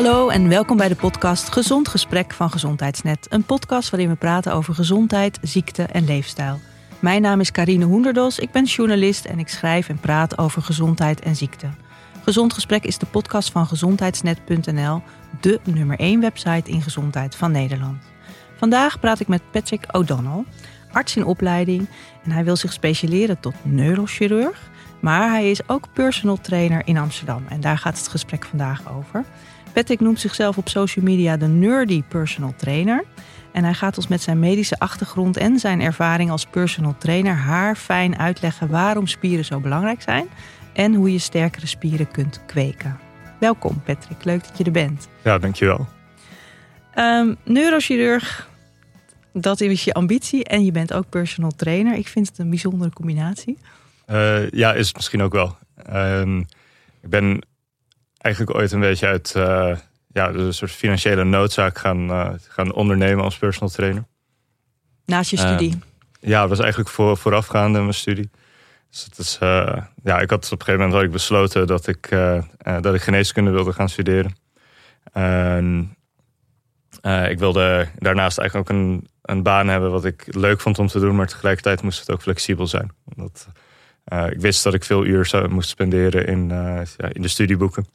Hallo en welkom bij de podcast Gezond Gesprek van Gezondheidsnet. Een podcast waarin we praten over gezondheid, ziekte en leefstijl. Mijn naam is Karine Hoenderdos, ik ben journalist en ik schrijf en praat over gezondheid en ziekte. Gezond Gesprek is de podcast van gezondheidsnet.nl, de nummer 1 website in gezondheid van Nederland. Vandaag praat ik met Patrick O'Donnell, arts in opleiding en hij wil zich specialiseren tot neurochirurg. Maar hij is ook personal trainer in Amsterdam en daar gaat het gesprek vandaag over. Patrick noemt zichzelf op social media de nerdy personal trainer. En hij gaat ons met zijn medische achtergrond en zijn ervaring als personal trainer haar fijn uitleggen waarom spieren zo belangrijk zijn en hoe je sterkere spieren kunt kweken. Welkom Patrick, leuk dat je er bent. Ja, dankjewel. Um, neurochirurg, dat is je ambitie en je bent ook personal trainer. Ik vind het een bijzondere combinatie. Uh, ja, is het misschien ook wel. Um, ik ben eigenlijk ooit een beetje uit uh, ja, een soort financiële noodzaak gaan, uh, gaan ondernemen als personal trainer. Naast je studie? ja, dat was eigenlijk voor, voorafgaande mijn studie. Dus het is, ja, ik had op een gegeven moment had ik besloten dat ik, dat ik geneeskunde wilde gaan studeren. ik wilde daarnaast eigenlijk ook een, een baan hebben wat ik leuk vond om te doen, maar tegelijkertijd moest het ook flexibel zijn. Omdat, ik wist dat ik veel uur zou, moest spenderen in, ja, in de studieboeken.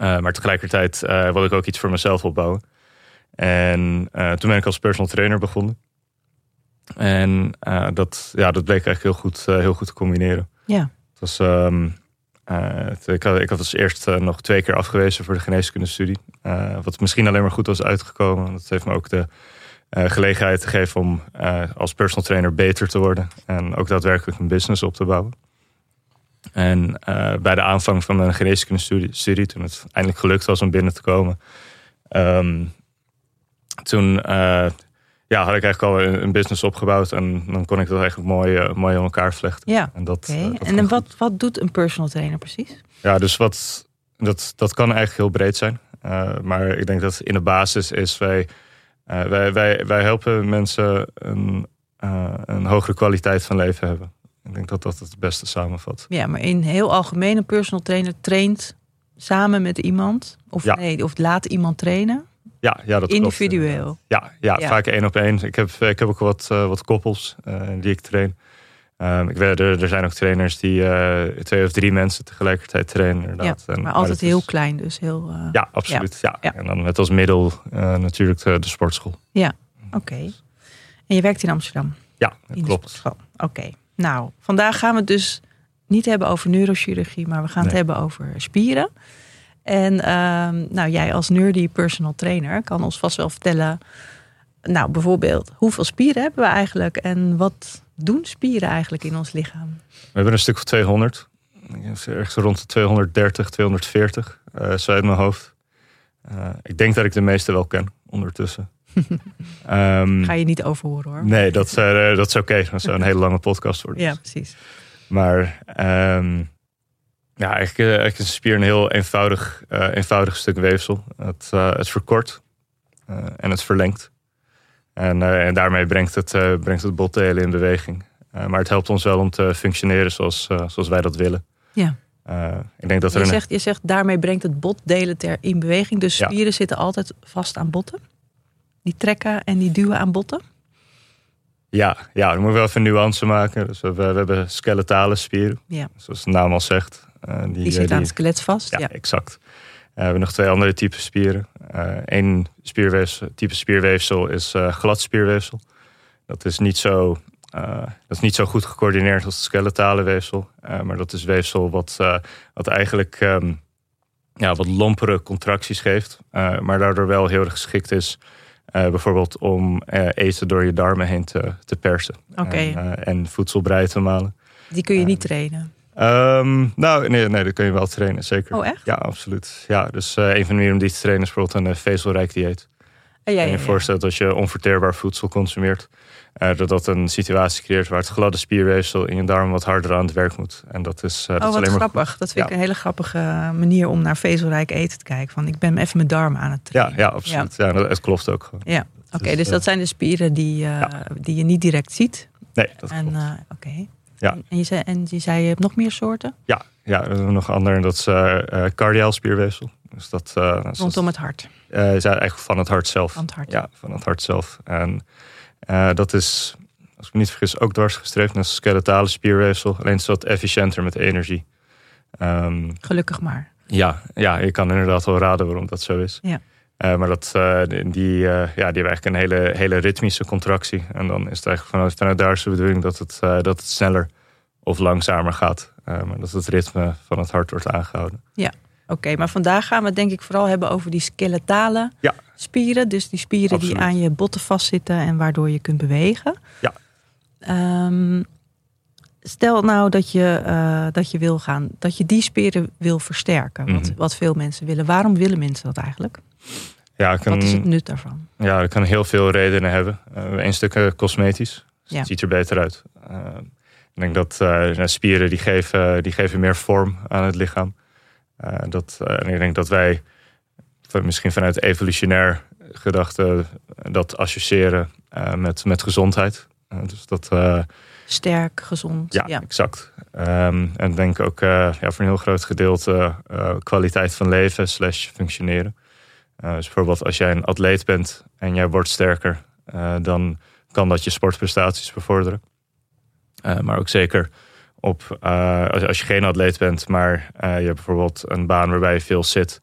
Uh, maar tegelijkertijd uh, wilde ik ook iets voor mezelf opbouwen. En uh, toen ben ik als personal trainer begonnen. En dat, ja, dat bleek eigenlijk heel goed, heel goed te combineren. Ja. Het was, um, ik, had, ik had als eerst nog twee keer afgewezen voor de geneeskundestudie. wat misschien alleen maar goed was uitgekomen. Dat heeft me ook de gelegenheid gegeven om als personal trainer beter te worden. En ook daadwerkelijk een business op te bouwen. En uh, bij de aanvang van mijn geneeskunde studie, toen het eindelijk gelukt was om binnen te komen, um, toen uh, ja, had ik eigenlijk al een, een, business opgebouwd en dan kon ik dat eigenlijk mooi, uh, mooi aan elkaar vlechten. Ja, en, dat, okay. dat en wat, wat doet een personal trainer precies? Ja, dus wat, dat, dat kan eigenlijk heel breed zijn. maar ik denk dat in de basis is wij, wij, wij, wij helpen mensen een, een hogere kwaliteit van leven hebben. Ik denk dat dat het beste samenvat. Ja, maar in heel algemeen een personal trainer traint samen met iemand? Of, ja. nee, of laat iemand trainen? Ja, ja dat Individueel? Ja, ja, ja, vaak één op één. Ik heb, ik heb ook wat, uh, wat koppels uh, die ik train. Um, ik weet, er, er zijn ook trainers die uh, twee of drie mensen tegelijkertijd trainen. Inderdaad. Ja, maar en, altijd maar heel is... klein, dus heel. ja, absoluut. Ja. ja. En dan met als middel natuurlijk de, de, sportschool. Ja, oké. Okay. En je werkt in Amsterdam? Ja, dat klopt. Oké. Okay. Nou, vandaag gaan we het dus niet hebben over neurochirurgie, maar we gaan het hebben over spieren. En uh, nou, jij als nerdy personal trainer kan ons vast wel vertellen, nou bijvoorbeeld, hoeveel spieren hebben we eigenlijk en wat doen spieren eigenlijk in ons lichaam? We hebben een stuk of 200, ergens rond de 230, 240, uh, zo uit mijn hoofd. Uh, ik denk dat ik de meeste wel ken ondertussen. Um, Ga je niet overhoren hoor. Nee, dat, uh, dat is oké. Okay. Dat zou een hele lange podcast worden. Ja, precies. Maar um, ja, eigenlijk, uh, eigenlijk is een spier een heel eenvoudig, uh, eenvoudig stuk weefsel. Het, het verkort en het verlengt. En, en daarmee brengt het, brengt het botdelen in beweging. maar het helpt ons wel om te functioneren zoals, zoals wij dat willen. Ja. ik denk dat je, er zegt, je zegt daarmee brengt het botdelen ter in beweging. Dus spieren ja. zitten altijd vast aan botten? Die trekken en die duwen aan botten? Ja, ja dan moeten we wel even nuance maken. Dus we, we, hebben skeletale spieren, ja. zoals de naam al zegt. Uh, die, die zitten aan het skelet vast? Ja, ja. exact. Uh, we hebben nog twee andere typen spieren. Eén spierweefsel, type spierweefsel is glad spierweefsel. Dat is niet zo, dat is niet zo goed gecoördineerd als het skeletale weefsel. maar dat is weefsel wat, wat eigenlijk um, ja, wat lompere contracties geeft. maar daardoor wel heel erg geschikt is uh, bijvoorbeeld om uh, eten door je darmen heen te, te persen. Okay. En, uh, en voedselbrei te malen. Die kun je niet trainen? Um, nou, nee, nee, dat kun je wel trainen, zeker. Oh, echt? Ja, absoluut. Ja, dus een van de manieren om die te trainen is bijvoorbeeld een vezelrijk dieet. Ja, ja, en je ja, voorstelt dat je onverteerbaar voedsel consumeert. Uh, dat dat een situatie creëert waar het gladde spierweefsel in je darm wat harder aan het werk moet. En dat is, uh, oh, dat is wat alleen grappig. Maar dat vind ik een hele grappige manier om naar vezelrijk eten te kijken. Van ik ben even mijn darm aan het trainen. Ja, ja absoluut. Ja. ja het klopt ook gewoon. Ja, oké. Okay, dus, dus, dat zijn de spieren die, uh, die je niet direct ziet. Nee, dat en, klopt. Oké. Okay. Ja. En, je zei, en je zei, je hebt nog meer soorten? Ja, ja we hebben nog andere. Dat is cardiaal spierweefsel. Dus dat, Rondom het hart. Is eigenlijk van het hart zelf. Van het hart. Ja, van het hart zelf. En uh, dat is, als ik me niet vergis, ook dwarsgestreefd naar skeletale spierweefsel. Alleen is dat efficiënter met energie. Um, Gelukkig maar. Ja, ja, je kan inderdaad wel raden waarom dat zo is. Ja. Uh, maar dat, uh, die, uh, ja, die hebben eigenlijk een hele, hele ritmische contractie. En dan is het eigenlijk vanuit, vanuit daar de bedoeling dat het, dat het sneller of langzamer gaat. maar dat het ritme van het hart wordt aangehouden. Ja, oké. maar vandaag gaan we het denk ik vooral hebben over die skeletale ja. Spieren. Dus die spieren Absoluut. die aan je botten vastzitten en waardoor je kunt bewegen. Ja. Um, stel nou dat je, uh, dat je wil gaan, dat je die spieren wil versterken. Wat, Mhm. wat veel mensen willen. Waarom willen mensen dat eigenlijk? Ja, kan, Wat is het nut daarvan? ja, dat kan heel veel redenen hebben. Uh, Eén stuk uh, cosmetisch. Dus Ja. Het ziet er beter uit. Ik denk dat spieren die geven, die geven meer vorm aan het lichaam. Dat, en ik denk dat wij misschien vanuit evolutionair gedachte dat associëren uh, met, met gezondheid. Uh, dus dat, uh, Sterk, gezond. ja, ja. exact. Um, en denk ook ja, voor een heel groot gedeelte kwaliteit van leven slash functioneren. Dus bijvoorbeeld als jij een atleet bent en jij wordt sterker, dan kan dat je sportprestaties bevorderen. Maar ook zeker op, als, als je geen atleet bent, maar je hebt bijvoorbeeld een baan waarbij je veel zit,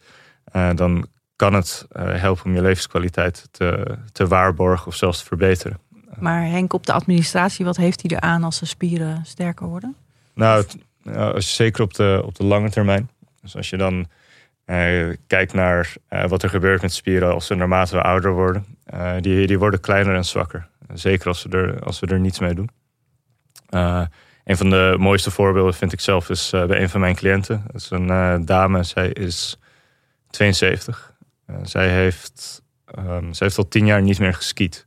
dan kan het uh, helpen om je levenskwaliteit te, te waarborgen of zelfs te verbeteren. Maar Henk, op de administratie, wat heeft hij eraan als de spieren sterker worden? Nou, het, je, zeker op de, op de lange termijn. Dus als je dan uh, kijkt naar uh, wat er gebeurt met spieren als ze naarmate we ouder worden. Uh, die, die worden kleiner en zwakker. Zeker als we er, als we er niets mee doen. Een van de mooiste voorbeelden vind ik zelf is bij een van mijn cliënten. Dat is een dame, zij is 72. Uh, zij, heeft, um, zij heeft al tien jaar niet meer geskiet.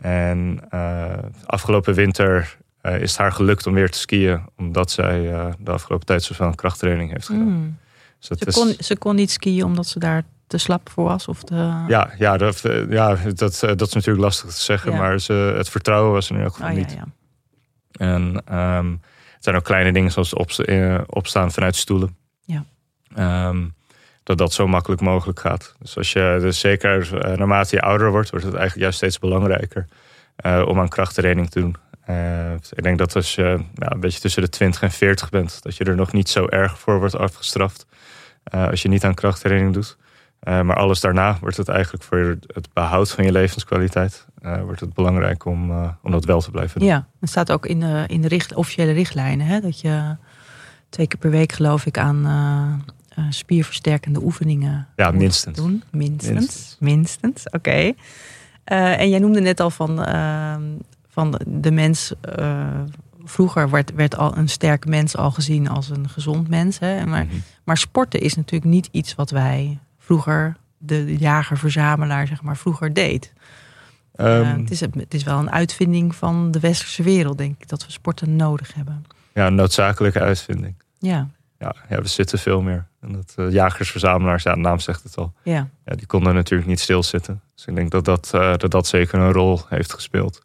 En uh, afgelopen winter uh, is het haar gelukt om weer te skiën. Omdat zij de afgelopen tijd zoveel krachttraining heeft gedaan. Mm. Dus dat Ze, is- kon, ze kon niet skiën omdat ze daar te slap voor was? Of te... Ja, ja, dat, eh, ja dat, eh, dat is natuurlijk lastig te zeggen. Ja. Maar ze, het vertrouwen was er in elk geval Oh, niet. ja. En ehm, het zijn ook kleine dingen zoals opst- eh, opstaan vanuit stoelen. Ja. Ehm, dat dat zo makkelijk mogelijk gaat. Dus als je dus zeker eh, naarmate je ouder wordt, wordt het eigenlijk juist steeds belangrijker eh, om aan krachttraining te doen. Eh, ik denk dat als je ja, een beetje tussen de 20 en 40 bent, dat je er nog niet zo erg voor wordt afgestraft. als je niet aan krachttraining doet. Maar alles daarna wordt het eigenlijk voor het behoud van je levenskwaliteit. wordt het belangrijk om, om dat wel te blijven doen. Ja, het staat ook in de, in de richt, officiële richtlijnen. Hè, dat je twee keer per week geloof ik aan eh, spierversterkende oefeningen Ja, minstens. doen. Minstens. Minstens. Minstens, oké. Eh, en jij noemde net al van, ehm, van de- mens... eh, vroeger werd, werd al een sterk mens al gezien als een gezond mens. Hè? Maar, Mhm. maar sporten is natuurlijk niet iets wat wij vroeger... de jager-verzamelaar, zeg maar, vroeger deed. Eh, Ehm, het, is, het is wel een uitvinding van de westerse wereld, denk ik, dat we sporten nodig hebben. ja, een noodzakelijke uitvinding. Ja, Ja, ja we zitten veel meer. En dat eh, jagers-verzamelaars, ja, de naam zegt het al. ja, Ja, die konden natuurlijk niet stilzitten. Dus ik denk dat dat, eh, dat, dat zeker een rol heeft gespeeld.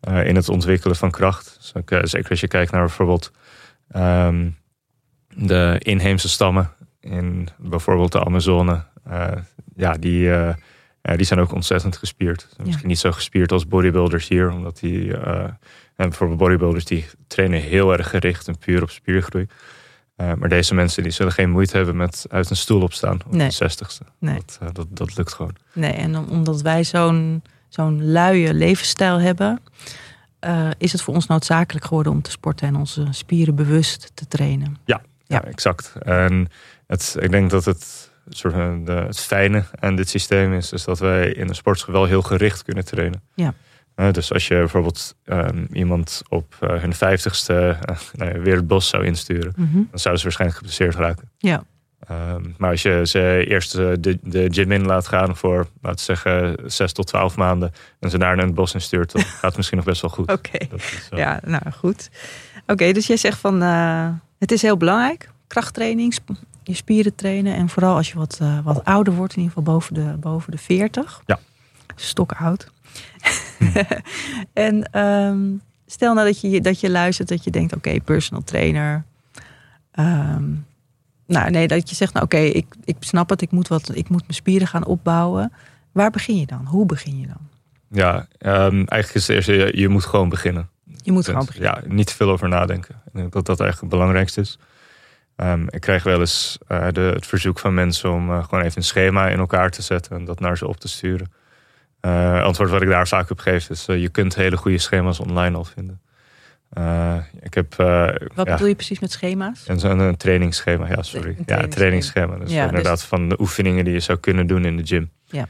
eh, in het ontwikkelen van kracht. Dus ook, zeker als je kijkt naar bijvoorbeeld ehm, de inheemse stammen in bijvoorbeeld de Amazone. ja, die, ja, die zijn ook ontzettend gespierd. Misschien niet zo gespierd als bodybuilders hier, omdat die en bijvoorbeeld bodybuilders die trainen heel erg gericht en puur op spiergroei. Eh, maar deze mensen die zullen geen moeite hebben met uit een stoel opstaan op Nee. de zestigste. Nee. Dat, eh, dat, dat lukt gewoon. nee. En om- omdat wij zo'n zo'n luie levensstijl hebben, eh, is het voor ons noodzakelijk geworden om te sporten en onze spieren bewust te trainen. Ja, Ja. exact. En het, ik denk dat het, soort van de, het fijne aan dit systeem is, is dat wij in een sportschool wel heel gericht kunnen trainen. Ja. Eh, dus als je bijvoorbeeld ehm, iemand op eh, hun vijftigste uh, nou ja, weer het bos zou insturen, Mhm. dan zouden ze waarschijnlijk geblesseerd raken. Ja, Ehm, maar als je ze eerst eh, de, de gym in laat gaan voor, laten we zeggen, zes tot twaalf maanden en ze daar naar het bos instuurt, dan gaat het misschien nog best wel goed. oké. Eh, Ja, nou goed. Oké, dus jij zegt van eh, het is heel belangrijk, krachttraining, sp- je spieren trainen. En vooral als je wat, eh, wat ouder wordt, in ieder geval boven de, boven de 40. Ja. Stok oud. en ehm, stel nou dat je, dat je luistert, dat je denkt, oké, personal trainer. Ehm, Nou, nee, dat je zegt, nou oké, ik, ik snap het, ik moet, wat, ik moet mijn spieren gaan opbouwen. Waar begin je dan? Hoe begin je dan? Ja, um, eigenlijk is het eerste, je, je moet gewoon beginnen. Je moet gewoon beginnen. Ja, niet te veel over nadenken. Ik denk dat dat eigenlijk het belangrijkste is. Um, ik krijg wel eens uh, de, het verzoek van mensen om uh, gewoon even een schema in elkaar te zetten en dat naar ze op te sturen. Uh, antwoord wat ik daar vaak op geef is: je kunt hele goede schema's online al vinden. ik heb, wat bedoel je precies met schema's? Een, een, een trainingsschema, ja, sorry. Een ja, een trainingsschema. Dus ja, inderdaad dus... van de oefeningen die je zou kunnen doen in de gym. Ja.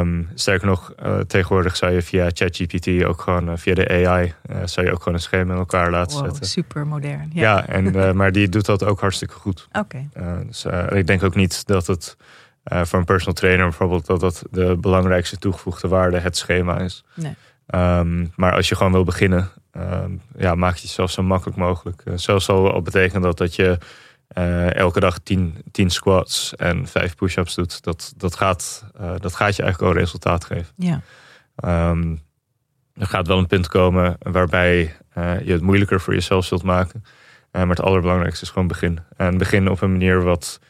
Um, sterker nog, tegenwoordig zou je via ChatGPT ook gewoon via de AI zou je ook gewoon een schema in elkaar laten wow, zetten. Super modern. Ja, ja en, maar die doet dat ook hartstikke goed. Oké. Okay. dus ik denk ook niet dat het voor een personal trainer bijvoorbeeld dat dat de belangrijkste toegevoegde waarde het schema is. Nee. Um, maar als je gewoon wil beginnen, um, ja, maak je het zelf zo makkelijk mogelijk. zelfs al, al betekent dat dat je uh, elke dag 10, 10 squats en 5 push-ups doet, dat, dat, gaat, uh, dat gaat je eigenlijk al resultaat geven. Ja. Um, er gaat wel een punt komen waarbij uh, je het moeilijker voor jezelf zult maken. maar het allerbelangrijkste is gewoon begin. En begin op een manier wat,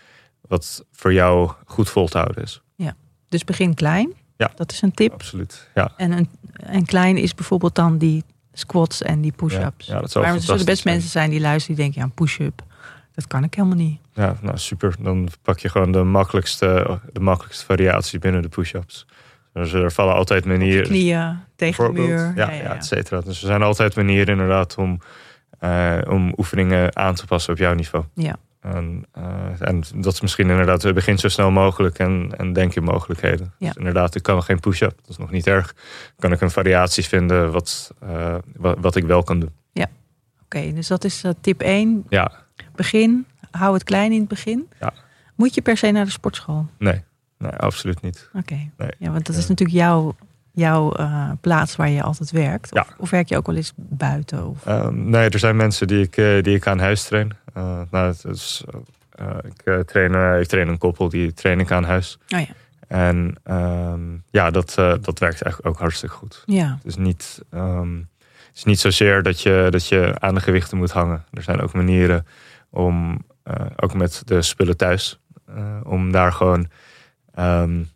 wat voor jou goed vol te houden is. Ja, dus begin klein. Ja, dat is een tip. Absoluut. Ja. En, een, en klein is bijvoorbeeld dan die squats en die push-ups. Ja, ja, dat zou maar er zullen best zijn. mensen zijn die luisteren die denken, ja, een push-up dat kan ik helemaal niet. Ja, nou super. Dan pak je gewoon de makkelijkste, de makkelijkste variatie binnen de push-ups. Dus er vallen altijd manieren. knieën, tegen de muur. Ja, ja, ja, et cetera. Dus er zijn altijd manieren inderdaad om, uh, om oefeningen aan te passen op jouw niveau. Ja. En, uh, en dat is misschien inderdaad, begin zo snel mogelijk en, en denk in mogelijkheden. Ja. Dus inderdaad, ik kan geen push-up, dat is nog niet erg. Kan ik een variatie vinden wat, uh, wat, wat, ik wel kan doen. Ja, oké. dus dat is tip 1. Ja, begin, hou het klein in het begin. Ja. Moet je per se naar de sportschool? Nee, nee absoluut niet. Oké, nee. ja, want dat is natuurlijk jouw, jouw uh, plaats waar je altijd werkt. Of, ja. of, werk je ook wel eens buiten? Of? Um, nee, er zijn mensen die ik, uh, die ik aan huis train. Uh, nou, het is, ik, train, ik train een koppel, die train ik aan huis. Oh ja. En um, ja, dat, dat werkt eigenlijk ook hartstikke goed. Ja. Het is niet... Um, het is niet zozeer dat je, dat je aan de gewichten moet hangen. Er zijn ook manieren om, ook met de spullen thuis, om daar gewoon um, uh,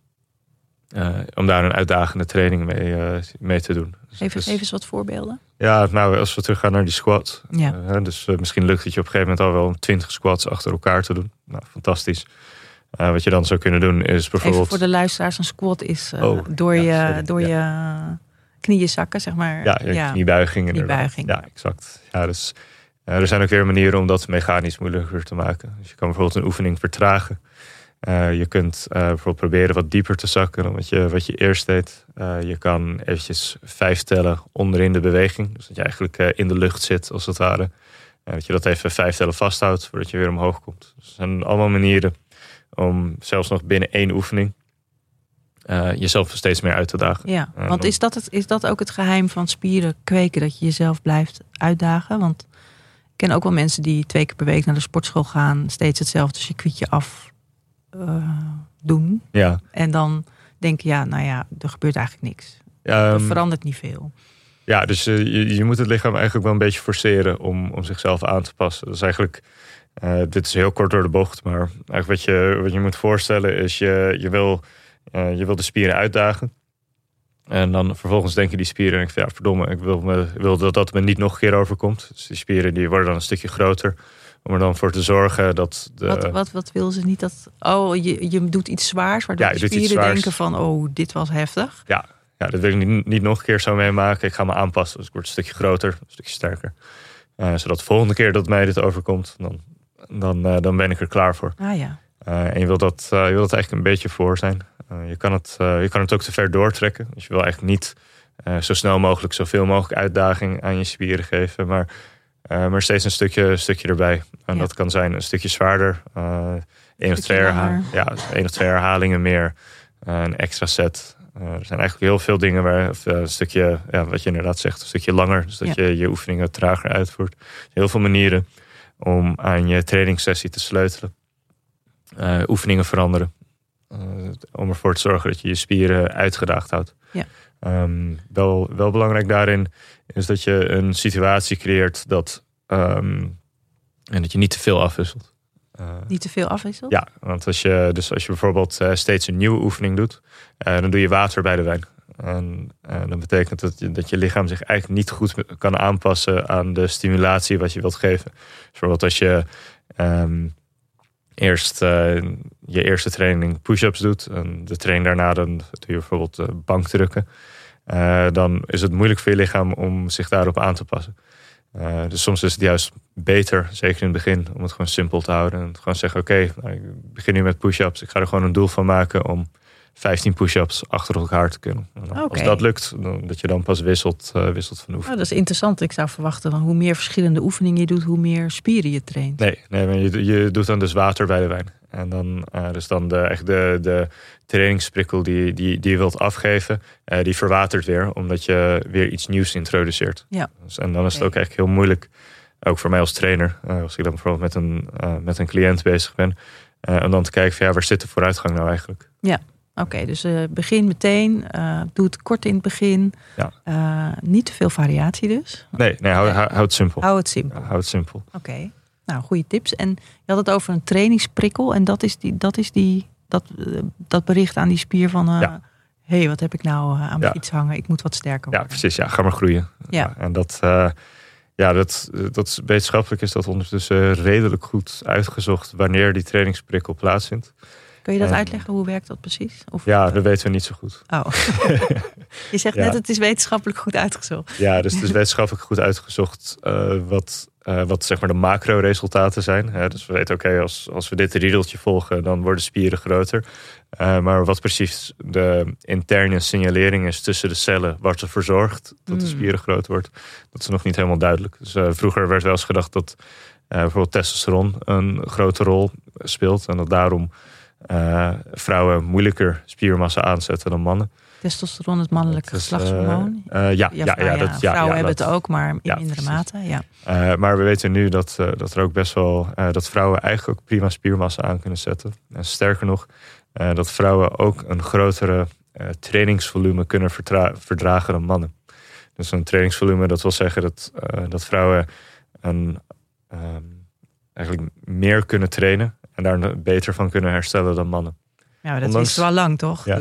om daar een uitdagende training mee, mee te doen. Dus, even, dus, even eens wat voorbeelden. Ja, nou, als we teruggaan naar die squat. Ja. dus misschien lukt het je op een gegeven moment al wel 20 squats achter elkaar te doen. Nou, fantastisch. wat je dan zou kunnen doen is bijvoorbeeld. Even voor de luisteraars, een squat is oh, door, ja, je, door ja. je knieën zakken, zeg maar. Ja, ja kniebuiging. kniebuiging. Ja, exact. Ja, dus uh, er zijn ook weer manieren om dat mechanisch moeilijker te maken. Dus je kan bijvoorbeeld een oefening vertragen. Uh, je kunt uh, bijvoorbeeld proberen wat dieper te zakken dan wat je, wat je eerst deed. je kan eventjes vijf tellen onderin de beweging. Dus dat je eigenlijk in de lucht zit, als het ware. dat je dat even vijf tellen vasthoudt voordat je weer omhoog komt. Dus er zijn allemaal manieren om zelfs nog binnen één oefening jezelf steeds meer uit te dagen. Ja, want is dat, het, is dat ook het geheim van spieren kweken, dat je jezelf blijft uitdagen? Want ik ken ook wel mensen die twee keer per week naar de sportschool gaan, steeds hetzelfde circuitje af uh, doen. Ja. En dan denken, ja, nou ja, er gebeurt eigenlijk niks. Um, er verandert niet veel. Ja, dus je, je moet het lichaam eigenlijk wel een beetje forceren om, om zichzelf aan te passen. Dat is eigenlijk, dit is heel kort door de bocht, maar eigenlijk wat je, wat je moet voorstellen is, je, je wil je wil de spieren uitdagen. En dan vervolgens denken die spieren, en ik vind, ja, verdomme, ik wil, me, wil dat dat me niet nog een keer overkomt. Dus die spieren die worden dan een stukje groter. Om er dan voor te zorgen dat. De... Wat, wat, wat wil ze niet dat. Oh, je, je doet iets zwaars, waardoor ja, de spieren denken van, oh, dit was heftig. Ja, ja dat wil ik niet, niet nog een keer zo meemaken. Ik ga me aanpassen. Dus ik word een stukje groter, een stukje sterker. Uh, zodat de volgende keer dat mij dit overkomt, dan, dan, uh, dan ben ik er klaar voor. Ah ja. Uh, en je wil, dat, je dat eigenlijk een beetje voor zijn. Je, kan het, je kan het ook te ver doortrekken. Dus je wil eigenlijk niet zo snel mogelijk zoveel mogelijk uitdaging aan je spieren geven. Maar, maar steeds een stukje, stukje erbij. En ja. dat kan zijn een stukje zwaarder. één, of twee herhalingen, ja, één of twee herhalingen meer. een extra set. er zijn eigenlijk heel veel dingen waar of, een stukje, ja, wat je inderdaad zegt, een stukje langer. Dus dat ja. je je oefeningen trager uitvoert. Heel veel manieren om aan je trainingssessie te sleutelen. oefeningen veranderen. Uh, om ervoor te zorgen dat je je spieren uitgedaagd houdt. Ja. Um, wel, wel belangrijk daarin is dat je een situatie creëert dat, um, en dat je niet te veel afwisselt. Niet te veel afwisselt? Ja, want als je, dus als je bijvoorbeeld steeds een nieuwe oefening doet, dan doe je water bij de wijn. En dat betekent dat je, dat je lichaam zich eigenlijk niet goed kan aanpassen aan de stimulatie wat je wilt geven. Dus bijvoorbeeld als je ehm, eerst uh, je eerste training push-ups doet. En de training daarna dan doe je bijvoorbeeld uh, bankdrukken. Uh, dan is het moeilijk voor je lichaam om zich daarop aan te passen. dus soms is het juist beter, zeker in het begin, om het gewoon simpel te houden. En gewoon zeggen, oké, nou, ik begin nu met push-ups. Ik ga er gewoon een doel van maken om 15 push-ups achter elkaar te kunnen. Als dat lukt, dan, dat je dan pas wisselt, uh, wisselt van oefening. Oh, dat is interessant. Ik zou verwachten dat hoe meer verschillende oefeningen je doet, hoe meer spieren je traint. Nee, nee je, je doet dan dus water bij de wijn. En dan, uh, dus dan de, echt de, de trainingsprikkel die, die, die je wilt afgeven, uh, die verwatert weer, omdat je weer iets nieuws introduceert. Ja. Dus, en dan is het ook echt heel moeilijk, ook voor mij als trainer, als ik dan bijvoorbeeld met een, met een cliënt bezig ben, om dan te kijken van ja, waar zit de vooruitgang nou eigenlijk? Ja. Oké, dus begin meteen. Doe het kort in het begin. Ja. Niet te veel variatie dus. Nee, nee hou, hou, hou het simpel. Hou het simpel. Ja, hou het simpel. Oké, nou goede tips. En je had het over een trainingsprikkel. En dat is, die, dat, is die, dat, dat bericht aan die spier van... Ja. Hé, hey, wat heb ik nou aan mijn fiets hangen? Ik moet wat sterker worden. Ja, precies. Ja, ga maar groeien. Ja. en dat, ja, dat, dat wetenschappelijk is dat ondertussen redelijk goed uitgezocht... wanneer die trainingsprikkel plaatsvindt. Kun je dat uitleggen? Hoe werkt dat precies? Of ja, dat weten we niet zo goed. Oh. je zegt net, het is wetenschappelijk goed uitgezocht. Ja, dus het is wetenschappelijk goed uitgezocht uh, wat, uh, wat zeg maar de macro-resultaten zijn. Hè? Dus we weten, oké, als, als we dit riedeltje volgen, dan worden spieren groter. Uh, maar wat precies de interne signalering is tussen de cellen, wat ervoor zorgt dat de spieren groot wordt, dat is nog niet helemaal duidelijk. Dus vroeger werd wel eens gedacht dat bijvoorbeeld testosteron een grote rol speelt en dat daarom vrouwen moeilijker spiermassa aanzetten dan mannen. Testosteron, het mannelijke geslachtshormoon. Uh, uh, ja, ja, ja, ja, dat, ja, vrouwen ja, hebben dat, het ook, maar in mindere mate. Ja. maar we weten nu dat, dat er ook best wel dat vrouwen eigenlijk ook prima spiermassa aan kunnen zetten. En sterker nog, dat vrouwen ook een grotere trainingsvolume kunnen verdragen dan mannen. Dus een trainingsvolume, dat wil zeggen dat, dat vrouwen een, um, eigenlijk meer kunnen trainen en daar beter van kunnen herstellen dan mannen. Ja, dat ondanks, is wel lang, toch? Ja,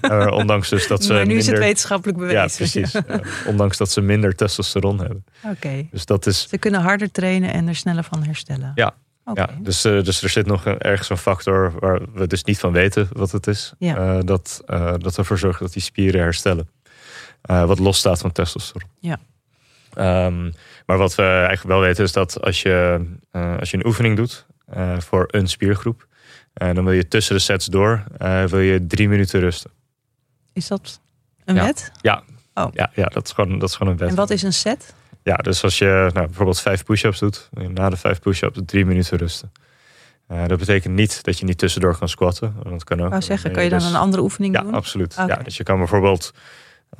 ja. ondanks dus dat ze. Maar nu minder, is het wetenschappelijk bewezen. Ja, precies. Ja. ondanks dat ze minder testosteron hebben. Oké. Okay. Dus dat is. Ze kunnen harder trainen en er sneller van herstellen. Ja. Okay. ja dus, uh, dus er zit nog ergens een factor waar we dus niet van weten wat het is. Ja. Uh, dat, uh, dat ervoor zorgt dat die spieren herstellen. wat losstaat van testosteron. Ja. Um, maar wat we eigenlijk wel weten is dat als je, als je een oefening doet, voor een spiergroep. En dan wil je tussen de sets door uh, wil je drie minuten rusten. Is dat een ja. wet? Ja. Oh. Ja, ja dat, is gewoon, dat is gewoon een wet. En wat is een set? Ja, dus als je nou, bijvoorbeeld vijf push-ups doet, na de vijf push-ups drie minuten rusten. Uh, dat betekent niet dat je niet tussendoor kan squatten. Dat kan ook. Wou zeggen, kan je dan dus, een andere oefening ja, doen? Absoluut. Okay. Ja, dus je kan bijvoorbeeld,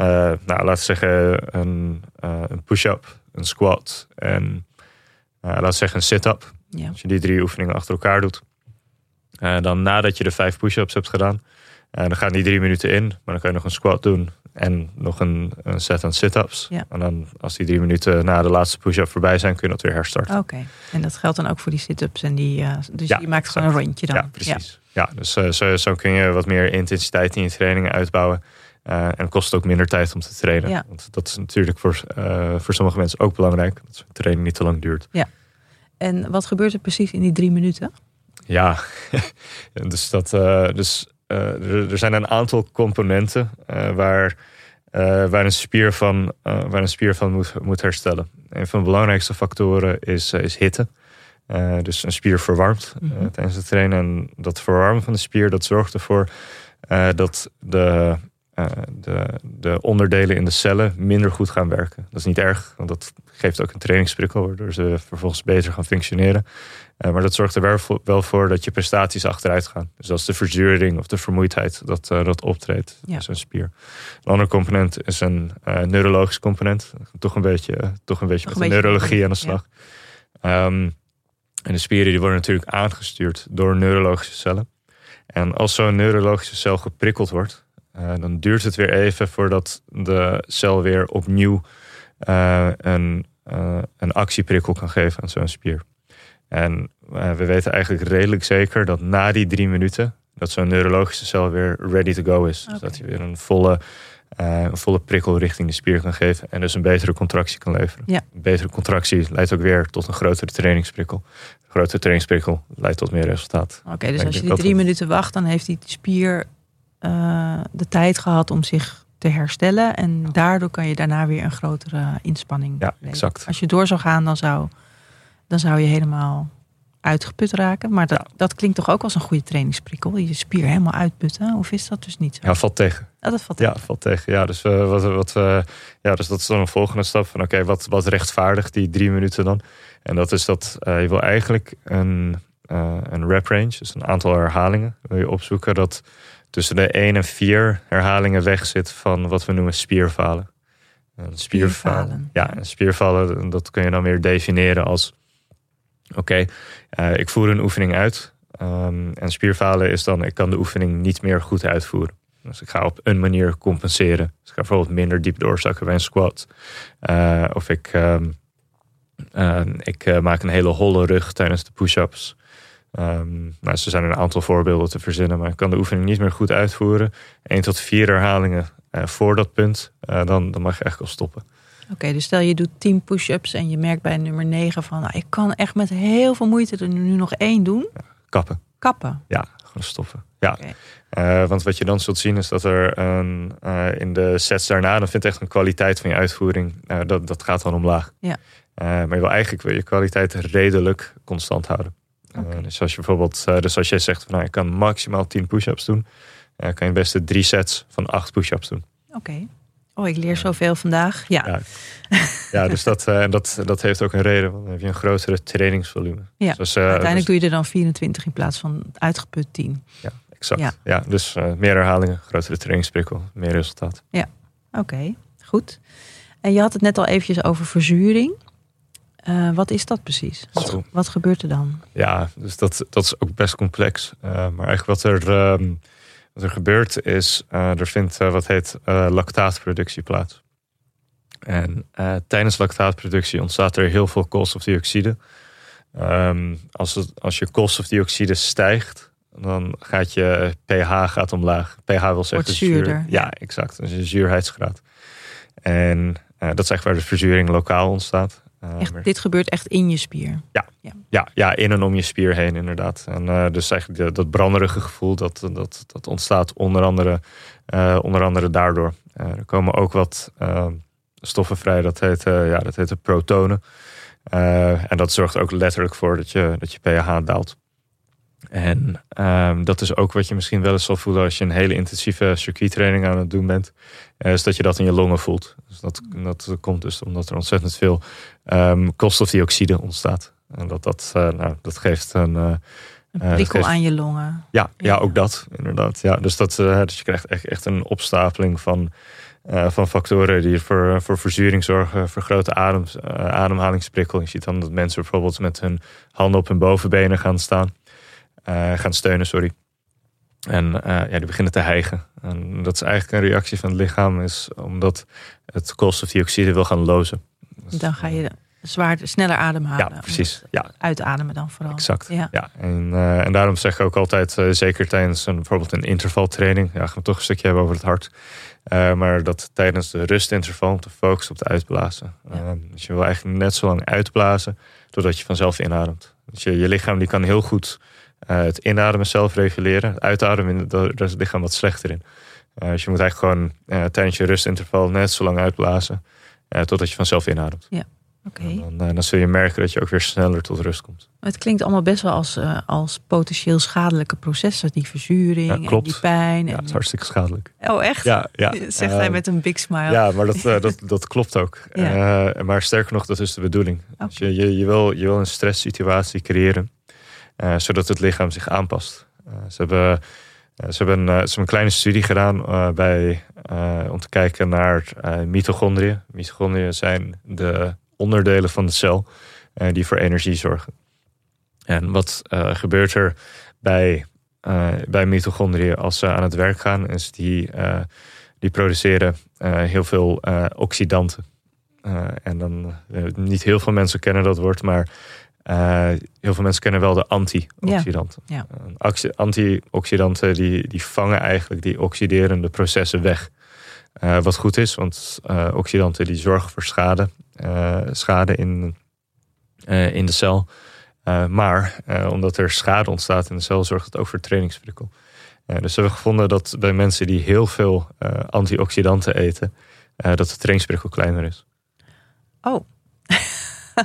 uh, nou, laten we zeggen, een, uh, een push-up, een squat en laten we zeggen een sit-up. Ja. Als je die drie oefeningen achter elkaar doet. Uh, dan nadat je de vijf push-ups hebt gedaan. Uh, dan gaan die drie minuten in. Maar dan kan je nog een squat doen. En nog een, een set aan sit-ups. Ja. En dan als die drie minuten na de laatste push-up voorbij zijn. Kun je dat weer herstarten. Oké. Okay. En dat geldt dan ook voor die sit-ups. En die, uh, dus ja, je maakt gewoon een rondje dan. Ja, precies. Ja, ja dus zo, zo, kun je wat meer intensiteit in je trainingen uitbouwen. en het kost ook minder tijd om te trainen. Ja. Want dat is natuurlijk voor, voor sommige mensen ook belangrijk. Dat de training niet te lang duurt. Ja. En wat gebeurt er precies in die drie minuten? Ja, dus, dat, uh, dus uh, er, er, zijn een aantal componenten uh, waar, waar, een spier van, waar een spier van moet, moet herstellen. Een van de belangrijkste factoren is, is hitte. dus een spier verwarmt mm -hmm. tijdens het trainen. En dat verwarmen van de spier dat zorgt ervoor dat de, de, de, onderdelen in de cellen minder goed gaan werken. Dat is niet erg, want dat geeft ook een trainingsprikkel, waardoor ze vervolgens beter gaan functioneren. Uh, maar dat zorgt er wel voor dat je prestaties achteruit gaan. Dus dat is de verzuring of de vermoeidheid dat, uh, dat optreedt. Ja. Zo'n spier. Een andere component is een neurologisch component. Toch een beetje, toch een beetje met een de beetje neurologie aan de slag. Ja. Um, en de spieren die worden natuurlijk aangestuurd door neurologische cellen. En als zo'n neurologische cel geprikkeld wordt, dan duurt het weer even voordat de cel weer opnieuw een, een actieprikkel kan geven aan zo'n spier. En we weten eigenlijk redelijk zeker dat na die drie minuten dat zo'n neurologische cel weer ready to go is. Dus dat hij weer een volle, uh, een volle prikkel richting de spier kan geven. En dus een betere contractie kan leveren. Ja. Een betere contractie leidt ook weer tot een grotere trainingsprikkel. Een grotere trainingsprikkel leidt tot meer resultaat. Oké, dus als je die drie minuten wacht, dan heeft die spier uh, de tijd gehad om zich te herstellen. En daardoor kan je daarna weer een grotere inspanning. Ja, exact. Als je door zou gaan, dan zou, dan zou je helemaal uitgeput raken. Maar dat, dat klinkt toch ook als een goede trainingsprikkel. Je spier helemaal uitputten. Of is dat dus niet zo? Ja, valt tegen. Ja, dat valt tegen. Ja, valt tegen. Ja, dus, uh, wat, wat, uh, ja, dus dat is dan een volgende stap van oké, wat, wat rechtvaardigt die drie minuten dan? En dat is dat uh, je wil eigenlijk een, een rep range, dus een aantal herhalingen, wil je opzoeken dat tussen de 1 en 4 herhalingen weg zit van wat we noemen spierfalen. Een spierfalen. Ja, een spierfalen, dat kun je dan weer definiëren als oké, uh, ik voer een oefening uit. Um, en spierfalen is dan, ik kan de oefening niet meer goed uitvoeren. Dus ik ga op een manier compenseren. Dus ik ga bijvoorbeeld minder diep doorzakken bij een squat. Uh, of ik, um, uh, ik maak een hele holle rug tijdens de push-ups. Nou, er zijn een aantal voorbeelden te verzinnen, maar ik kan de oefening niet meer goed uitvoeren. 1 tot 4 herhalingen voor dat punt, dan, dan mag je echt al stoppen. Oké, dus stel je doet 10 push-ups en je merkt bij nummer 9 van... Nou, ik kan echt met heel veel moeite er nu nog één doen. Kappen. Kappen? Ja, gewoon stoppen. Ja, okay. uh, want wat je dan zult zien is dat er een, uh, in de sets daarna... dan vindt echt een kwaliteit van je uitvoering, uh, dat, dat gaat dan omlaag. Ja. maar je wil eigenlijk wil je kwaliteit redelijk constant houden. Okay. dus als je bijvoorbeeld, dus als jij zegt van nou, ik kan maximaal 10 push-ups doen... kan je het beste drie sets van 8 push-ups doen. Oké. Okay. Oh, ik leer zoveel vandaag. Ja, ja, ja dus dat, uh, dat, dat heeft ook een reden. Want dan heb je een grotere trainingsvolume. Ja, dus, uh, uiteindelijk dus, doe je er dan 24 in plaats van uitgeput 10. Ja, exact. Ja, ja dus uh, meer herhalingen, grotere trainingsprikkel, meer resultaat. Ja, oké, okay, goed. En je had het net al eventjes over verzuring. wat is dat precies? Wat, wat, gebeurt er dan? Ja, dus dat, dat is ook best complex. maar eigenlijk wat er... Um, wat er gebeurt is, uh, er vindt uh, wat heet uh, lactaatproductie plaats. En tijdens lactaatproductie ontstaat er heel veel koolstofdioxide. Um, als, het, als je koolstofdioxide stijgt, dan gaat je pH gaat omlaag. pH wil zeggen zuur. Ja, ja, exact. Een zuurheidsgraad. En dat is echt waar de verzuring lokaal ontstaat. Echt, dit gebeurt echt in je spier? Ja, ja. ja, ja in en om je spier heen inderdaad. En uh, dus eigenlijk dat branderige gevoel, dat, dat, dat ontstaat onder andere, uh, onder andere daardoor. Uh, er komen ook wat stoffen vrij, dat heet, ja, dat heet de protonen. en dat zorgt ook letterlijk voor dat je, dat je pH daalt. En um, dat is ook wat je misschien wel eens zal voelen als je een hele intensieve circuittraining aan het doen bent. Is dat je dat in je longen voelt. Dus dat, dat komt dus omdat er ontzettend veel um, koolstofdioxide ontstaat. En dat, dat, uh, nou, dat geeft een. Uh, een prikkel geeft, aan je longen. Ja, ja, ja. ook dat, inderdaad. Ja, dus, dat, dus je krijgt echt, echt een opstapeling van, van factoren die voor, voor verzuring zorgen, vergrote adem, ademhalingsprikkel. Je ziet dan dat mensen bijvoorbeeld met hun handen op hun bovenbenen gaan staan. Gaan steunen, sorry. En ja, die beginnen te hijgen. En dat is eigenlijk een reactie van het lichaam, is omdat het koolstofdioxide wil gaan lozen. Dus, dan ga je zwaar, sneller ademhalen. Ja, precies. Ja. Uitademen dan vooral. Exact. Ja. ja. En, uh, en daarom zeg ik ook altijd, uh, zeker tijdens een, bijvoorbeeld een intervaltraining, ja, gaan we toch een stukje hebben over het hart. Uh, maar dat tijdens de rustinterval om te focussen op het uitblazen. Ja. dus je wil eigenlijk net zo lang uitblazen totdat je vanzelf inademt. Dus je, je lichaam die kan heel goed het inademen zelf reguleren. Het uitademen, daar is het lichaam wat slechter in. dus je moet eigenlijk gewoon tijdens je rustinterval net zo lang uitblazen totdat je vanzelf inademt. Ja, oké. Okay. Dan, dan, zul je merken dat je ook weer sneller tot rust komt. Het klinkt allemaal best wel als, als potentieel schadelijke processen. Die verzuring ja, en die pijn. Ja, en... het is hartstikke schadelijk. Oh, echt? Ja, ja. Zegt hij met een big smile. Ja, maar dat, dat, dat klopt ook. ja. maar sterker nog, dat is de bedoeling. Okay. Dus je, je, je, wil, je wil een stresssituatie creëren. Zodat het lichaam zich aanpast. ze hebben... Ze hebben, een, ze een kleine studie gedaan bij, om te kijken naar mitochondriën. Mitochondriën zijn de onderdelen van de cel die voor energie zorgen. En wat gebeurt er bij, bij mitochondriën als ze aan het werk gaan, is die, die produceren heel veel oxidanten. en dan, niet heel veel mensen kennen dat woord, maar heel veel mensen kennen wel de antioxidanten. Ja, ja. antioxidanten die, die vangen eigenlijk die oxiderende processen weg. wat goed is, want oxidanten die zorgen voor schade, schade in, in de cel. maar omdat er schade ontstaat in de cel, zorgt het ook voor trainingsprikkel. dus we hebben gevonden dat bij mensen die heel veel antioxidanten eten, dat de trainingsprikkel kleiner is. Oh.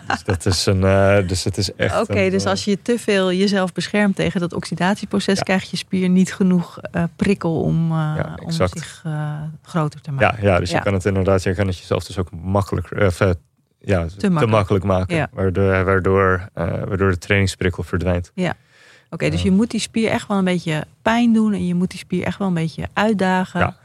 Dus dat is een. Uh, dus het is echt. Oké, dus als je te veel jezelf beschermt tegen dat oxidatieproces, ja. krijgt je spier niet genoeg uh, prikkel om, uh, ja, om zich groter te maken. Ja, ja dus je kan het inderdaad, je kan het jezelf dus ook makkelijk, ja, te, te makkelijk. maken. Waardoor, waardoor, waardoor de trainingsprikkel verdwijnt. Ja. Oké, dus je moet die spier echt wel een beetje pijn doen en je moet die spier echt wel een beetje uitdagen. Ja,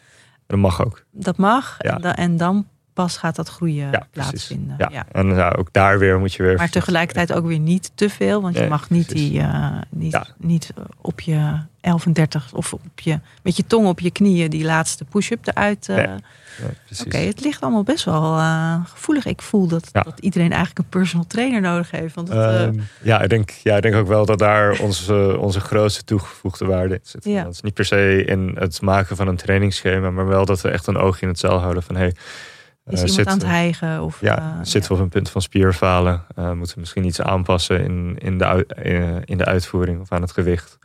dat mag ook. Dat mag. En, da en dan pas gaat dat groeien ja, plaatsvinden. Ja. ja. En ook daar weer moet je weer. Maar tegelijkertijd ook weer niet te veel, want je mag niet, die, uh, niet, niet op je 11 en 30 of op je, met je tong op je knieën die laatste push-up eruit. Uh, Oké, het ligt allemaal best wel uh, gevoelig. Ik voel dat, dat iedereen eigenlijk een personal trainer nodig heeft. Want het, um, ja, ik denk, ja, ik denk ook wel dat daar onze, onze grootste toegevoegde waarde zit. Ja. Dat is niet per se in het maken van een trainingsschema, maar wel dat we echt een oogje in het cel houden van hey, is uh, iemand aan het hijgen? Of, ja, uh, zitten we op een punt van spierfalen? Uh, moeten we misschien iets aanpassen in, in, de, in de uitvoering of aan het gewicht?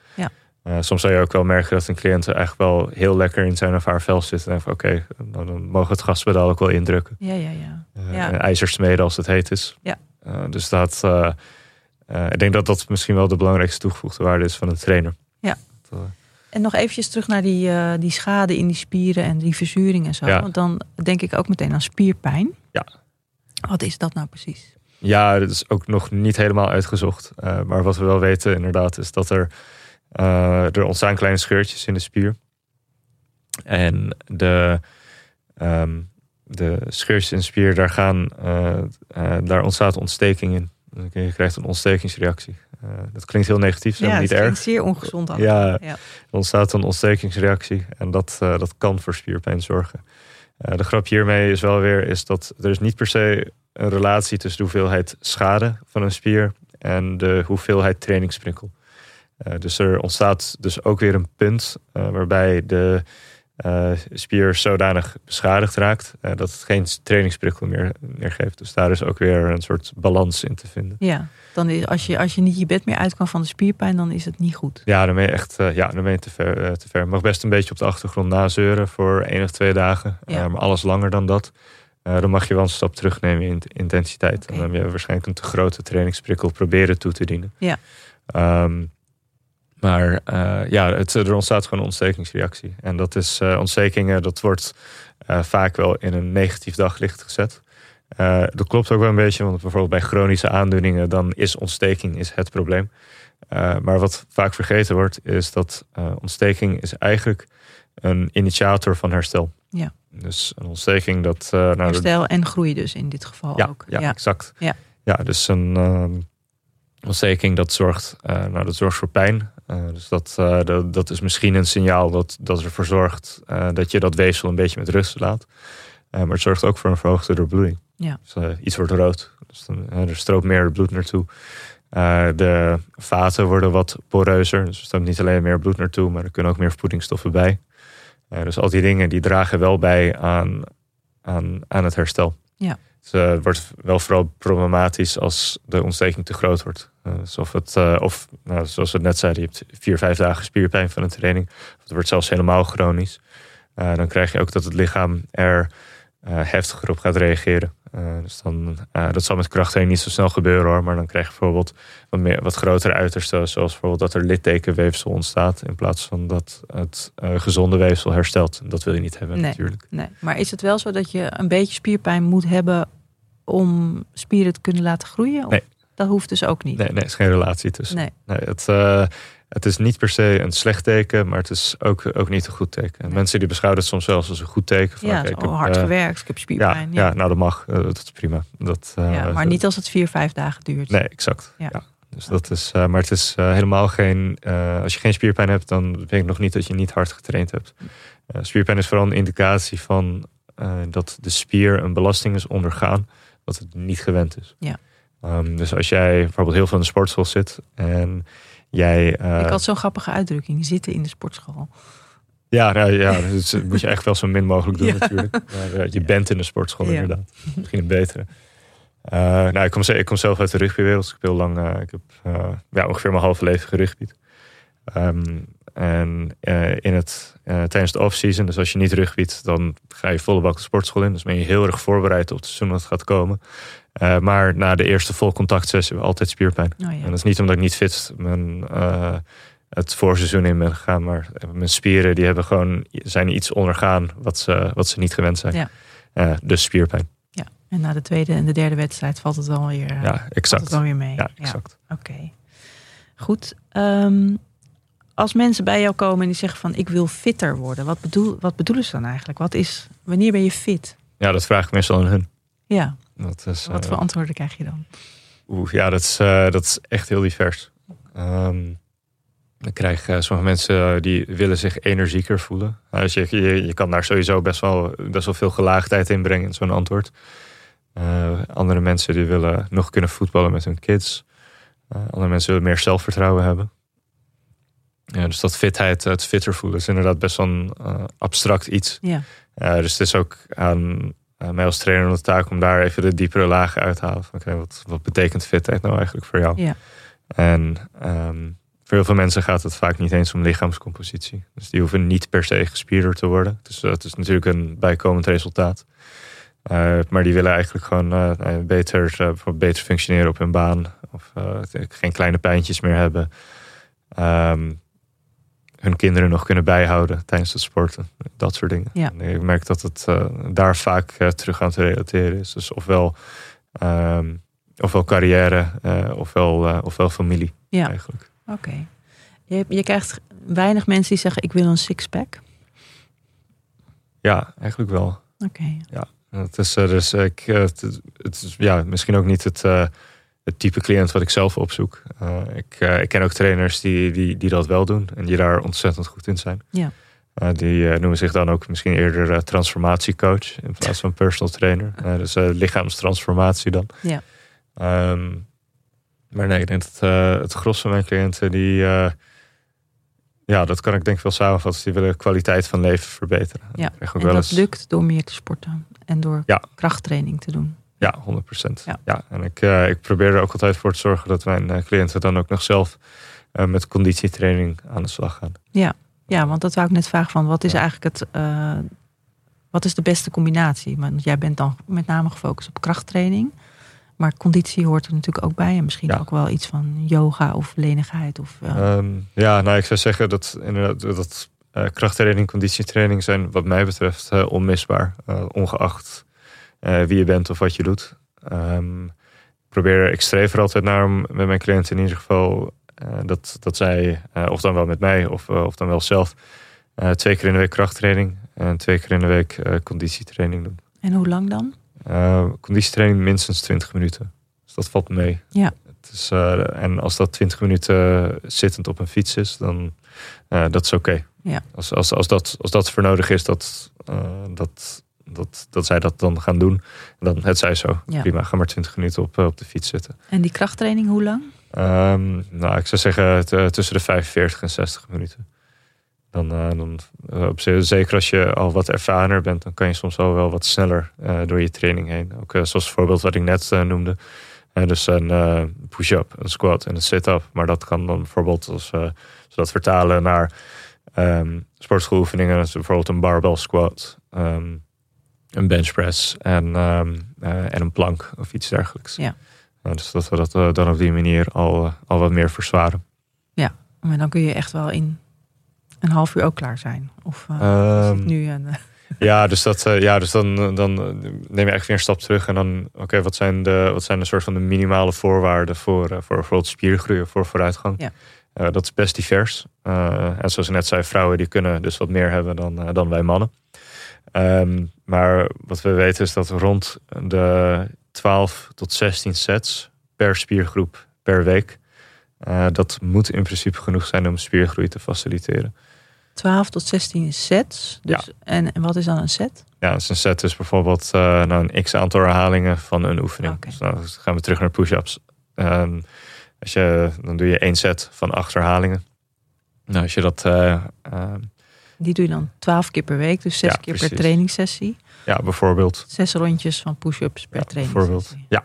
Ja. soms zou je ook wel merken dat een cliënt eigenlijk wel heel lekker in zijn of haar vel zit. En van oké, dan, dan, mogen we het gaspedaal ook wel indrukken. Ja, ja, ja. ja. IJzersmeden als het heet is. Ja. dus dat, ik denk dat dat misschien wel de belangrijkste toegevoegde waarde is van een trainer. Ja. En nog eventjes terug naar die, uh, die schade in die spieren en die verzuring en zo. Want dan denk ik ook meteen aan spierpijn. Ja. Wat is dat nou precies? Ja, dat is ook nog niet helemaal uitgezocht. Uh, maar wat we wel weten inderdaad is dat er, uh, er ontstaan kleine scheurtjes in de spier. En de, um, de scheurtjes in de spier, daar, gaan, daar ontstaat ontsteking in. Je krijgt een ontstekingsreactie. Uh, dat klinkt heel negatief, ja, niet erg. zeer ongezond. Aan. Ja, ja, er ontstaat een ontstekingsreactie en dat, uh, dat kan voor spierpijn zorgen. Uh, de grap hiermee is wel weer is dat er is niet per se een relatie tussen de hoeveelheid schade van een spier en de hoeveelheid trainingsprikkel. dus er ontstaat dus ook weer een punt waarbij de spier zodanig beschadigd raakt dat het geen trainingsprikkel meer, meer geeft. Dus daar is ook weer een soort balans in te vinden. Ja. Dan is, als, je, als je niet je bed meer uit kan van de spierpijn, dan is het niet goed. Ja, dan ben je echt uh, ja, dan ben je te ver. Te ver. mag best een beetje op de achtergrond nazeuren voor één of twee dagen. Ja. Maar alles langer dan dat. dan mag je wel een stap terugnemen in intensiteit. Okay. Dan heb je waarschijnlijk een te grote trainingsprikkel proberen toe te dienen. Ja. Um, maar ja, het, er ontstaat gewoon een ontstekingsreactie. En dat is ontstekingen, dat wordt vaak wel in een negatief daglicht gezet. Uh, dat klopt ook wel een beetje, want bijvoorbeeld bij chronische aandoeningen, dan is ontsteking is het probleem. Uh, maar wat vaak vergeten wordt, is dat uh, ontsteking is eigenlijk een initiator van herstel. Ja. Dus een ontsteking dat. nou, herstel en groei dus in dit geval ja, ook. Ja, ja, exact. Ja. ja, dus een ontsteking dat zorgt, nou, dat zorgt voor pijn. Dus dat, dat, dat, is misschien een signaal dat, dat ervoor zorgt dat je dat weefsel een beetje met rust laat. maar het zorgt ook voor een verhoogde doorbloeding. Ja. Dus, iets wordt rood. Dus dan, er stroomt meer bloed naartoe. Uh, de vaten worden wat poreuzer. Dus er stroomt niet alleen meer bloed naartoe, maar er kunnen ook meer voedingsstoffen bij. dus al die dingen die dragen wel bij aan, aan, aan het herstel. Ja. Het wordt wel vooral problematisch als de ontsteking te groot wordt. alsof het, of nou, zoals we net zeiden, je hebt vier, vijf dagen spierpijn van een training. Het wordt zelfs helemaal chronisch. dan krijg je ook dat het lichaam er heftiger op gaat reageren. Uh, dus dan, uh, dat zal met krachttraining niet zo snel gebeuren hoor. Maar dan krijg je bijvoorbeeld wat, meer, wat grotere uitersten. Zoals bijvoorbeeld dat er littekenweefsel ontstaat. In plaats van dat het gezonde weefsel herstelt. Dat wil je niet hebben nee, natuurlijk. Nee. Maar is het wel zo dat je een beetje spierpijn moet hebben om spieren te kunnen laten groeien? Nee. Dat hoeft dus ook niet. Nee, nee, er is geen relatie tussen. Nee. nee het, het is niet per se een slecht teken, maar het is ook, ook niet een goed teken. Nee. Mensen die beschouwen het soms zelfs als een goed teken. Van, ja, okay, ik heb, hard uh, gewerkt, ik heb spierpijn. Ja, ja. nou dat mag, uh, dat is prima. Dat, uh, ja, maar niet als het vier, vijf dagen duurt. Nee, exact. Ja. ja. Dus dat is, maar het is helemaal geen. als je geen spierpijn hebt, dan betekent nog niet dat je niet hard getraind hebt. spierpijn is vooral een indicatie van dat de spier een belasting is ondergaan, wat het niet gewend is. Ja. Ehm, dus als jij bijvoorbeeld heel veel in de sportschool zit en jij. Uh, ik had zo'n grappige uitdrukking: zitten in de sportschool. Ja, nou, ja dus dat moet je echt wel zo min mogelijk doen natuurlijk. Maar je bent in de sportschool inderdaad. Misschien een betere. Uh, nou, ik kom, ik kom zelf uit de rugbywereld. Ik heb heel lang, ik heb ja, ongeveer mijn halve leven gerugbied. Um, en in het, tijdens de off-season, dus als je niet rugbyt, dan ga je volle bak de sportschool in. Dus ben je heel erg voorbereid op het seizoen dat gaat komen. Uh, maar na de eerste volcontactsessie hebben we altijd spierpijn. Oh, ja. En dat is niet omdat ik niet fit mijn, uh, het voorseizoen in ben gegaan. Maar mijn spieren die hebben gewoon, zijn iets ondergaan wat ze, wat ze niet gewend zijn. Ja. Uh, dus spierpijn. Ja, en na de tweede en de derde wedstrijd valt het wel weer, ja, exact. Het weer mee. Ja, exact. Oké, goed. Um, als mensen bij jou komen en die zeggen van ik wil fitter worden. Wat, bedoel, wat bedoelen ze dan eigenlijk? Wat is, wanneer ben je fit? Ja, dat vraag ik meestal aan hun. Ja. Is, Wat voor eh, antwoorden krijg je dan? Oeh, ja, dat is, uh, dat is echt heel divers. Um, dan krijg uh, sommige mensen die willen zich energieker voelen. Dus je, je, je, kan daar sowieso best wel, best wel veel gelaagdheid in brengen in zo'n antwoord. andere mensen die willen nog kunnen voetballen met hun kids. andere mensen willen meer zelfvertrouwen hebben. Ja, dus dat fitheid, het fitter voelen, is inderdaad best wel een abstract iets. Ja. dus het is ook aan mij als trainer de taak om daar even de diepere lagen uit te halen. Van, wat, wat betekent fitheid nou eigenlijk voor jou? Ja. En um, voor heel veel mensen gaat het vaak niet eens om lichaamscompositie. Dus die hoeven niet per se gespierder te worden. Dus dat is natuurlijk een bijkomend resultaat. Uh, maar die willen eigenlijk gewoon uh, beter, beter functioneren op hun baan. Of geen kleine pijntjes meer hebben. Um, hun kinderen nog kunnen bijhouden tijdens het sporten. Dat soort dingen. Ja. ik merk dat het uh, daar vaak uh, terug aan te relateren is. Dus ofwel, um, ofwel carrière, uh, ofwel, ofwel familie ja. eigenlijk. Oké. Je, je krijgt weinig mensen die zeggen ik wil een sixpack. Ja, eigenlijk wel. Oké. Ja, het is, dus, ik, het, het, is ja, misschien ook niet het het type cliënt wat ik zelf opzoek. Uh, ik, uh, ik, ken ook trainers die, die, die dat wel doen en die daar ontzettend goed in zijn. Ja. Uh, die noemen zich dan ook misschien eerder transformatiecoach in plaats van personal trainer. dus lichaamstransformatie dan. Ja. Um, maar nee, ik denk dat het gros van mijn cliënten die. ja, dat kan ik denk ik wel samenvatten. Die willen kwaliteit van leven verbeteren. Ja, en dat eens... lukt door meer te sporten en door ja. krachttraining te doen. Ja, 100 procent. Ja. en ik, uh, ik probeer er ook altijd voor te zorgen dat mijn uh, cliënten dan ook nog zelf uh, met conditietraining aan de slag gaan. Ja, ja want dat wou ik net vragen van wat is eigenlijk het, wat is de beste combinatie? Want jij bent dan met name gefocust op krachttraining. Maar conditie hoort er natuurlijk ook bij. En misschien ook wel iets van yoga of lenigheid. Of, um, ja, nou ik zou zeggen dat inderdaad dat krachttraining, conditietraining zijn wat mij betreft onmisbaar. ongeacht wie je bent of wat je doet. Um, ik probeer, ik streef er altijd naar om met mijn cliënten in ieder geval uh, dat, dat zij, uh, of dan wel met mij of, of dan wel zelf, twee keer in de week krachttraining en twee keer in de week conditietraining doen. En hoe lang dan? conditietraining minstens 20 minuten. Dus dat valt mee. Ja. Het is, en als dat 20 minuten zittend op een fiets is, dan dat is oké. Okay. Ja. Als, als, als, dat, als dat voor nodig is, dat, dat, dat, dat zij dat dan gaan doen. Dan het zij zo. Prima, ga maar 20 minuten op, eh, op de fiets zitten. En die krachttraining, hoe lang? Um, nou, ik zou zeggen eh, tussen de 45 en 60 minuten. Dan, uh, dan op, zeker als je al wat ervarener bent, dan kan je soms wel, wel wat sneller uh, door je training heen. Ook zoals het voorbeeld wat ik net noemde. dus een push-up, een squat en een sit-up. Maar dat kan dan bijvoorbeeld, als we dat vertalen naar um, sportschooloefeningen, dus bijvoorbeeld een barbell squat. Um, een benchpress en, um, en een plank of iets dergelijks. Ja. dus dat we dat uh, dan op die manier al, uh, al wat meer verzwaren. Ja, maar dan kun je echt wel in een half uur ook klaar zijn. Of uh, um, nu een, ja, dus, dat, ja, dus dan, dan neem je eigenlijk weer een stap terug. En dan, oké, wat zijn de, wat zijn de soort van de minimale voorwaarden voor, voor bijvoorbeeld spiergroei of voor vooruitgang? Ja. dat is best divers. en zoals ik net zei, vrouwen die kunnen dus wat meer hebben dan, dan wij mannen. Um, maar wat we weten is dat rond de 12 tot 16 sets per spiergroep per week. Uh, dat moet in principe genoeg zijn om spiergroei te faciliteren. 12 tot 16 sets. Dus, en, en wat is dan een set? Ja, dus een set is bijvoorbeeld uh, nou een x aantal herhalingen van een oefening. Oké. Dus nou, dan gaan we terug naar push-ups. Ehm, als je, dan doe je één set van acht herhalingen. Nou, als je dat... eh, Die doe je dan 12 keer per week, dus 6 Ja, keer per trainingssessie. ja, bijvoorbeeld. Zes rondjes van push-ups per Ja, trainingssessie. bijvoorbeeld. Ja.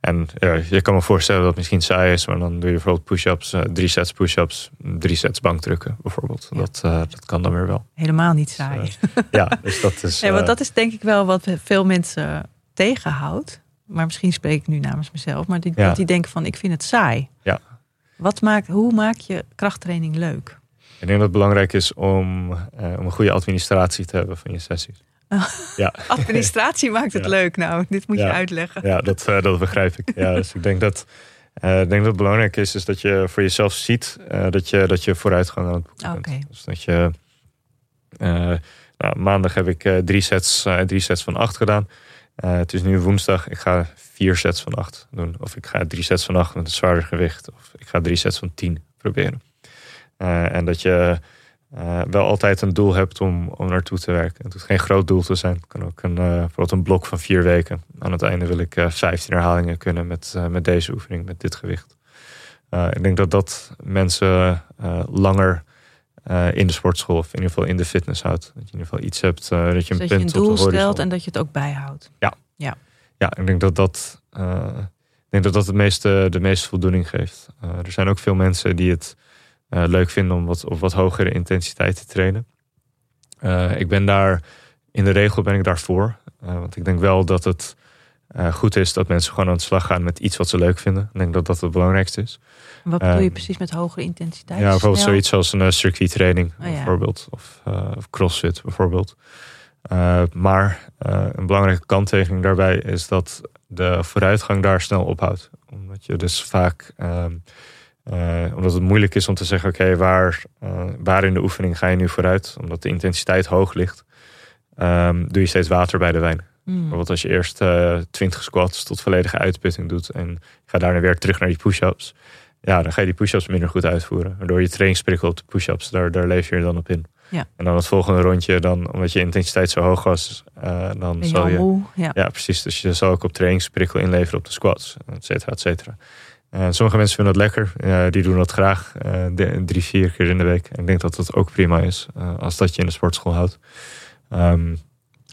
En ja, je kan me voorstellen dat het misschien saai is, maar dan doe je bijvoorbeeld push-ups, eh, drie sets push-ups, drie sets bankdrukken bijvoorbeeld. Ja. Dat, eh, dat kan dan weer wel. Helemaal niet saai. Dus, Ja, dus dat is. Nee, want eh, dat is denk ik wel wat veel mensen tegenhoudt. Maar misschien spreek ik nu namens mezelf. Maar die, Ja. die denken van, ik vind het saai. Ja. Wat maakt, hoe maak je krachttraining leuk? Ik denk dat het belangrijk is om, eh, om een goede administratie te hebben van je sessies. Administratie maakt het Ja. leuk. Nou, dit moet je Ja. uitleggen. Ja, dat, eh, dat begrijp ik. Ja, dus ik denk dat, eh, ik denk dat het belangrijk is, is dat je voor jezelf ziet dat, je, dat je vooruitgang aan het boeken bent. Dus dat je. nou, maandag heb ik drie, sets, drie sets van acht gedaan. Het is nu woensdag. Ik ga vier sets van acht doen. Of ik ga drie sets van acht met een zwaarder gewicht. Of ik ga drie sets van tien proberen. Eh, en dat je eh, wel altijd een doel hebt om, om naartoe te werken. Het hoeft geen groot doel te zijn. Het kan ook een, eh, bijvoorbeeld een blok van vier weken. Aan het einde wil ik eh 15 herhalingen kunnen met, met deze oefening, met dit gewicht. Ik denk dat dat mensen langer in de sportschool of in ieder geval in de fitness houdt. Dat je in ieder geval iets hebt, dat je Dus een je punt een op de doel stelt en dat je het ook bijhoudt. ja, ik denk dat dat, ik denk dat, dat het meeste, de meeste voldoening geeft. Er zijn ook veel mensen die het leuk vinden om wat, op wat hogere intensiteit te trainen. Eh, ik ben daar, in de regel ben ik daarvoor. Eh, want ik denk wel dat het eh, goed is dat mensen gewoon aan de slag gaan met iets wat ze leuk vinden. Ik denk dat dat het belangrijkste is. Wat bedoel je Ehm, precies met hogere intensiteit? Ja, bijvoorbeeld Snel? zoiets als een uh, circuittraining Oh ja. bijvoorbeeld. Of, eh, of crossfit bijvoorbeeld. Eh, maar eh, een belangrijke kanttekening daarbij is dat de vooruitgang daar snel ophoudt. Omdat je dus vaak... eh, omdat het moeilijk is om te zeggen, oké, waar, eh, waar in de oefening ga je nu vooruit? Omdat de intensiteit hoog ligt, ehm, doe je steeds water bij de wijn. Hmm. Bijvoorbeeld als je eerst eh 20 squats tot volledige uitputting doet en gaat daarna weer terug naar die push-ups. Ja, dan ga je die push-ups minder goed uitvoeren. Waardoor je trainingsprikkel op de push-ups, daar, daar leef je er dan op in. Ja. En dan het volgende rondje, dan, omdat je intensiteit zo hoog was, dan zal al je... moe? Ja. Ja, precies. Dus je zal ook op trainingsprikkel inleveren op de squats, et cetera, et cetera. En sommige mensen vinden dat lekker. Die doen dat graag. eh, de- drie, vier keer in de week. En ik denk dat dat ook prima is. eh, als dat je in de sportschool houdt. Ehm,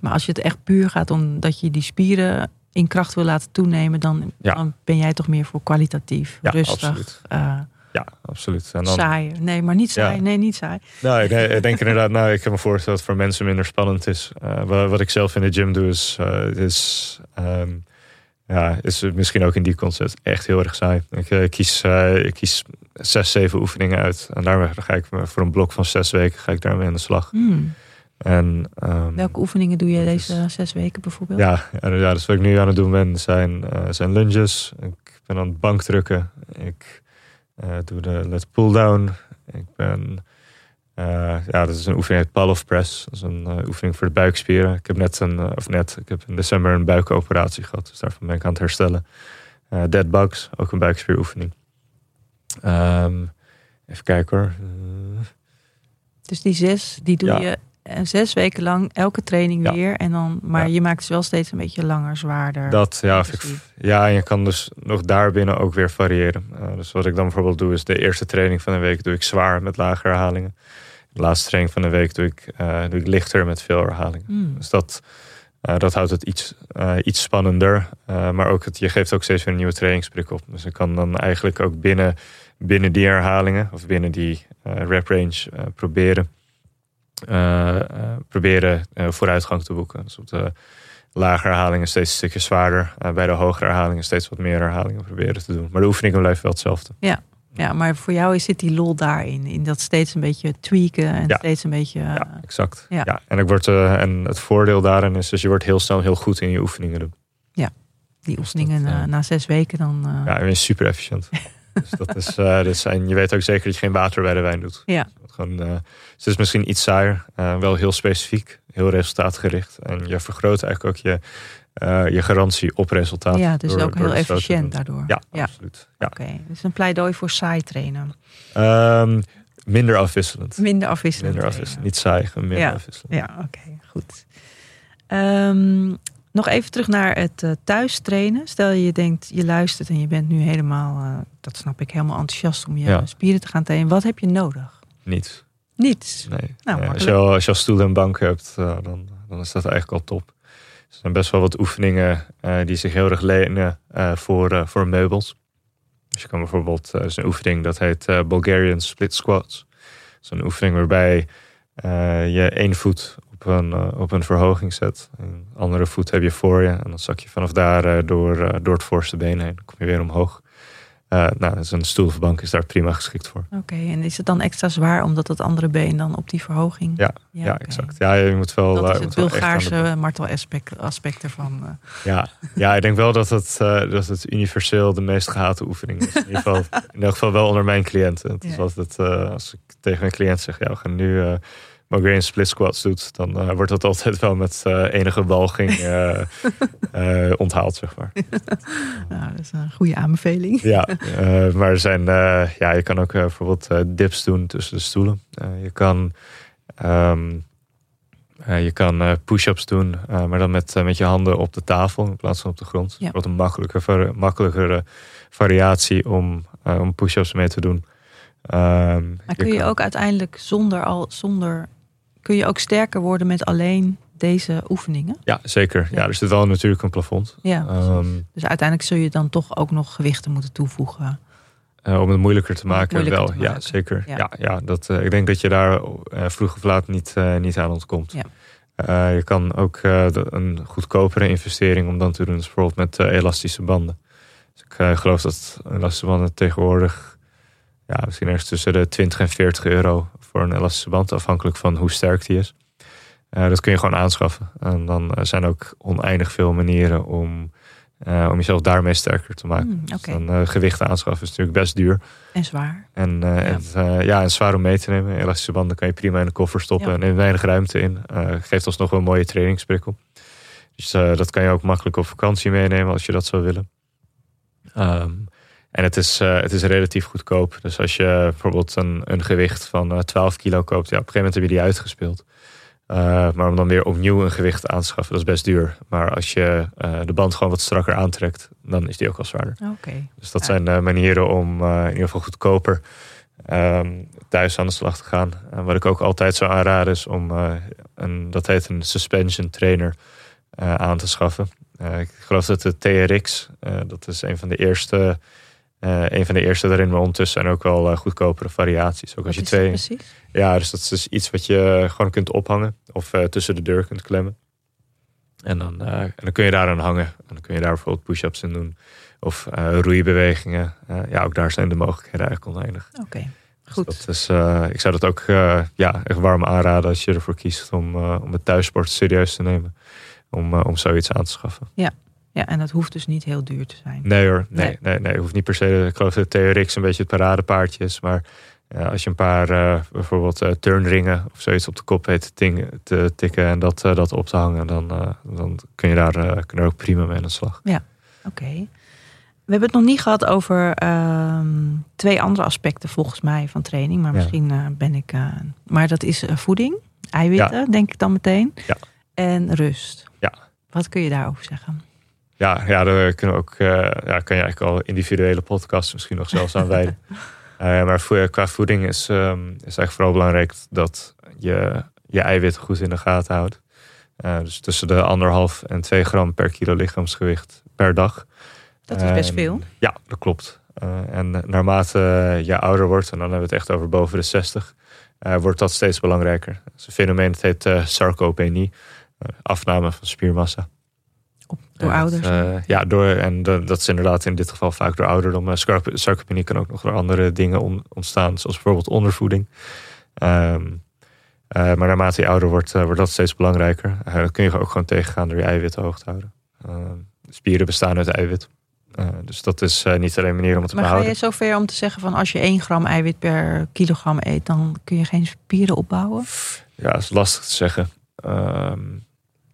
Maar als je het echt puur gaat omdat je die spieren in kracht wil laten toenemen, dan, Ja. dan ben jij toch meer voor kwalitatief, Ja, rustig, absoluut. eh, ja, absoluut. En dan, saai. Nee, maar niet saai. Ja. Nee, niet saai. Nou, ik, ik denk inderdaad, nou, ik kan me voorstellen dat het voor mensen minder spannend is. Eh, wat, wat ik zelf in de gym doe, is, eh, is, ehm, ja, is misschien ook in die concept echt heel erg saai. Ik, eh, kies, eh, ik kies zes, zeven oefeningen uit. En daar ga ik voor een blok van zes weken ga ik daarmee aan de slag. Hmm. En, ehm, Welke oefeningen doe je is- deze zes weken bijvoorbeeld? ja, ja, dus wat ik nu aan het doen ben, zijn, eh, zijn lunges. Ik ben aan het bankdrukken. Ik doe de let pull down. Ik ben, ja, dat is een oefening uit Pallof Press. Dat is een eh, oefening voor de buikspieren. Ik heb net een, eh, of net, ik heb in december een buikoperatie gehad. Dus daarvan ben ik aan het herstellen. Eh, dead bugs, ook een buikspieroefening. Ehm, even kijken hoor. Eh, Dus die zes, die doe Ja. je eh, zes weken lang, elke training Ja. weer. En dan, maar Ja. je maakt het wel steeds een beetje langer, zwaarder. Dat, ja, ik, intensief. ja, en je kan dus nog daarbinnen ook weer variëren. Uh, dus wat ik dan bijvoorbeeld doe, is de eerste training van de week doe ik zwaar met lage herhalingen. De laatste training van de week doe ik, eh, doe ik lichter met veel herhalingen. Hmm. Dus dat, eh, dat houdt het iets, eh, iets spannender. Maar ook het, je geeft ook steeds weer een nieuwe trainingsprik op. Dus ik kan dan eigenlijk ook binnen, binnen die herhalingen of binnen die rep range proberen, proberen vooruitgang te boeken. Dus op de lage herhalingen steeds een stukje zwaarder. bij de hogere herhalingen steeds wat meer herhalingen proberen te doen. Maar de oefeningen blijven wel hetzelfde. Ja. Ja, maar voor jou zit die lol daarin. In dat steeds een beetje tweaken en Ja. steeds een beetje... Ja, exact. Ja. Ja. En, ik word, uh, en het voordeel daarin is, dus je wordt heel snel heel goed in je oefeningen doen. die oefeningen dat, na, uh, na zes weken dan... Uh... Ja, je bent super efficiënt. dus dat is, dat zijn, je weet ook zeker dat je geen water bij de wijn doet. Ja. Dus gewoon, dus het is misschien iets saaier, wel heel specifiek, heel resultaatgericht. En je vergroot eigenlijk ook je, uh, je garantie op resultaat. Ja, dus door, ook heel efficiënt daardoor. Ja, Ja. absoluut. Ja. Oké, dus een pleidooi voor saai trainen. Um, minder afwisselend. Minder afwisselend. Minder afwisselend. Niet saai, minder Ja. afwisselend. Ja, oké, goed. Ehm, nog even terug naar het eh, thuis trainen. Stel je denkt, je luistert en je bent nu helemaal, eh, dat snap ik, helemaal enthousiast om je Ja. spieren te gaan trainen. Wat heb je nodig? Niets. Niets. Nee. Nou, Nee, als, je al, als je al stoel en bank hebt, eh, dan, dan is dat eigenlijk al top. Er zijn best wel wat oefeningen eh, die zich heel erg lenen eh, voor, eh, voor meubels. Dus je kan bijvoorbeeld, er is een oefening dat heet Bulgarian Split Squats. Dat is een oefening waarbij je één voet op een, op een verhoging zet. Een andere voet heb je voor je. En dan zak je vanaf daar door, door het voorste been heen. Dan kom je weer omhoog. Eh nou, dus een stoel of bank is daar prima geschikt voor. Oké, en is het dan extra zwaar omdat het andere been dan op die verhoging? Ja, Ja, exact. Ja, je moet wel. Dat eh, is het Bulgaarse martelaspect aspect ervan. eh. Ja, ja, ik denk wel dat het, dat het universeel de meest gehate oefening is. In ieder geval, in elk geval wel onder mijn cliënten. Het is Ja. altijd, eh, als ik tegen mijn cliënt zeg, ja, we gaan nu uh, Bulgarian split squats doet, dan eh, wordt dat altijd wel met eh, enige walging eh, onthaald, zeg maar. Nou, dat is een goede aanbeveling. Ja, maar er zijn, ja, je kan ook bijvoorbeeld dips doen tussen de stoelen. Je kan, ehm, eh, je kan push-ups doen, maar dan met, met je handen op de tafel in plaats van op de grond. Ja. Wat een makkelijke, vari- makkelijkere variatie om, om push-ups mee te doen. Ehm, Maar kun je kan- ook uiteindelijk zonder al zonder kun je ook sterker worden met alleen deze oefeningen? Ja, zeker. Ja. Ja. er zit wel natuurlijk een plafond. Ja. Ehm, Dus uiteindelijk zul je dan toch ook nog gewichten moeten toevoegen. Eh, om het moeilijker te maken, moeilijker wel. te Ja, maken. zeker. Ja. Ja. Ja, dat, eh, ik denk dat je daar eh, vroeg of laat niet, niet aan ontkomt. Ja. Je kan ook de- een goedkopere investering om dan te doen, is bijvoorbeeld met elastische banden. Dus ik geloof dat elastische banden tegenwoordig ja, misschien ergens tussen de 20 en 40 euro voor een elastische band, afhankelijk van hoe sterk die is. Eh, dat kun je gewoon aanschaffen. En dan eh, zijn ook oneindig veel manieren om, eh, om jezelf daarmee sterker te maken. Hmm, Dus dan, eh, gewichten aanschaffen is natuurlijk best duur. En zwaar. En, eh, en, eh, ja, en zwaar om mee te nemen. Elastische banden kan je prima in de koffer stoppen Ja. en neemt weinig ruimte in. Eh, geeft alsnog wel een mooie trainingsprikkel. Dus dat kan je ook makkelijk op vakantie meenemen als je dat zou willen. Ehm, en het is, eh, het is relatief goedkoop. Dus als je bijvoorbeeld een, een gewicht van eh, 12 kilo koopt, ja, op een gegeven moment heb je die uitgespeeld. Eh, maar om dan weer opnieuw een gewicht aan te schaffen, dat is best duur. Maar als je eh, de band gewoon wat strakker aantrekt, dan is die ook al zwaarder. Oké. Dus dat Ja. zijn eh, manieren om eh, in ieder geval goedkoper ehm, thuis aan de slag te gaan. En wat ik ook altijd zou aanraden is om eh, een, dat heet een suspension trainer eh, aan te schaffen. Eh, ik geloof dat de TRX, eh, dat is een van de eerste, eh, een van de eerste daarin, maar ondertussen zijn ook wel eh, goedkopere variaties. Ook Wat als je twee, precies? ja, dus dat is dus iets wat je gewoon kunt ophangen of eh, tussen de deur kunt klemmen. En dan, en dan kun je daar aan hangen. En dan kun je daar bijvoorbeeld push-ups in doen. Of roeibewegingen. Ja, ook daar zijn de mogelijkheden eigenlijk oneindig. Oké. Dus Goed. dat is, ik zou dat ook ja, echt warm aanraden als je ervoor kiest om, om het thuissport serieus te nemen. Om, om zoiets aan te schaffen. Ja, en dat hoeft dus niet heel duur te zijn. Nee hoor, nee, Nee. nee. nee, hoeft niet per se. Ik geloof dat TRX een beetje het paradepaardje is. Maar ja, als je een paar eh, bijvoorbeeld eh, turnringen of zoiets op de kop weet te, ting- te tikken en dat, eh, dat op te hangen, dan, dan kun je daar kun je ook prima mee aan de slag. Oké. We hebben het nog niet gehad over ehm, twee andere aspecten volgens mij van training. Maar Ja. misschien ben ik... maar dat is voeding, eiwitten, denk ik dan meteen. Ja. En rust. Ja. Wat kun je daarover zeggen? Ja, ja daar kunnen we ook, eh, ja, kan je eigenlijk al individuele podcasts misschien nog zelfs aan wijden. Eh, maar voor, qua voeding is, ehm, is eigenlijk vooral belangrijk dat je je eiwitten goed in de gaten houdt. Eh, dus tussen de anderhalf en 2 gram per kilo lichaamsgewicht per dag. Dat is best veel. Ja, dat klopt. En naarmate je ouder wordt, en dan hebben we het echt over boven de 60, eh, wordt dat steeds belangrijker. Het is een fenomeen dat heet sarcopenie, afname van spiermassa. Door En ouders. eh, ja, door, en de- dat is inderdaad in dit geval vaak door ouderdom. Uh, sarcopenie kan ook nog door andere dingen on- ontstaan, zoals bijvoorbeeld ondervoeding. Ehm, eh, maar naarmate je ouder wordt, eh, wordt dat steeds belangrijker. Eh, dat kun je ook gewoon tegengaan door je eiwitten hoog te houden. Ehm, spieren bestaan uit eiwit. Eh, dus dat is eh, niet alleen een manier om het te maar ga behouden. je zover om te zeggen van als je 1 gram eiwit per kilogram eet, dan kun je geen spieren opbouwen? Ja, dat is lastig te zeggen. Ehm,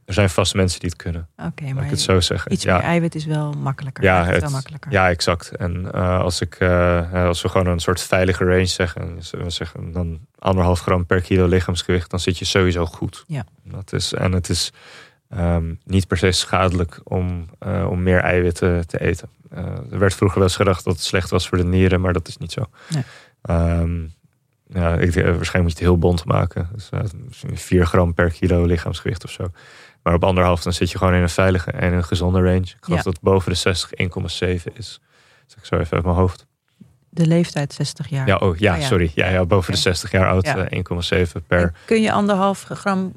er zijn vast mensen die het kunnen. Oké, maar ik het zo zeggen. iets ja. meer eiwit is wel makkelijker. Ja, het wel makkelijker. Ja, exact. En eh, als, ik, eh, als we gewoon een soort veilige range zeggen, we zeggen dan anderhalf gram per kilo lichaamsgewicht, dan zit je sowieso goed. Ja. Dat is, en het is ehm, niet per se schadelijk om, eh, om meer eiwitten te eten. Eh, er werd vroeger wel eens gedacht dat het slecht was voor de nieren, maar dat is niet zo. Nee. Ehm, ja, ik, eh, waarschijnlijk moet je het heel bont maken. Dus uh, misschien 4 gram per kilo lichaamsgewicht of zo. Maar op anderhalf dan zit je gewoon in een veilige en een gezonde range. Ik geloof Ja. dat boven de 60 1,7 is. Zeg ik zo even uit mijn hoofd. De leeftijd 60 jaar. Ja, oh, ja, Oh ja. sorry. Ja, ja, boven de Ja. 60 jaar oud, Ja. eh, 1,7 per. En Kun je anderhalf gram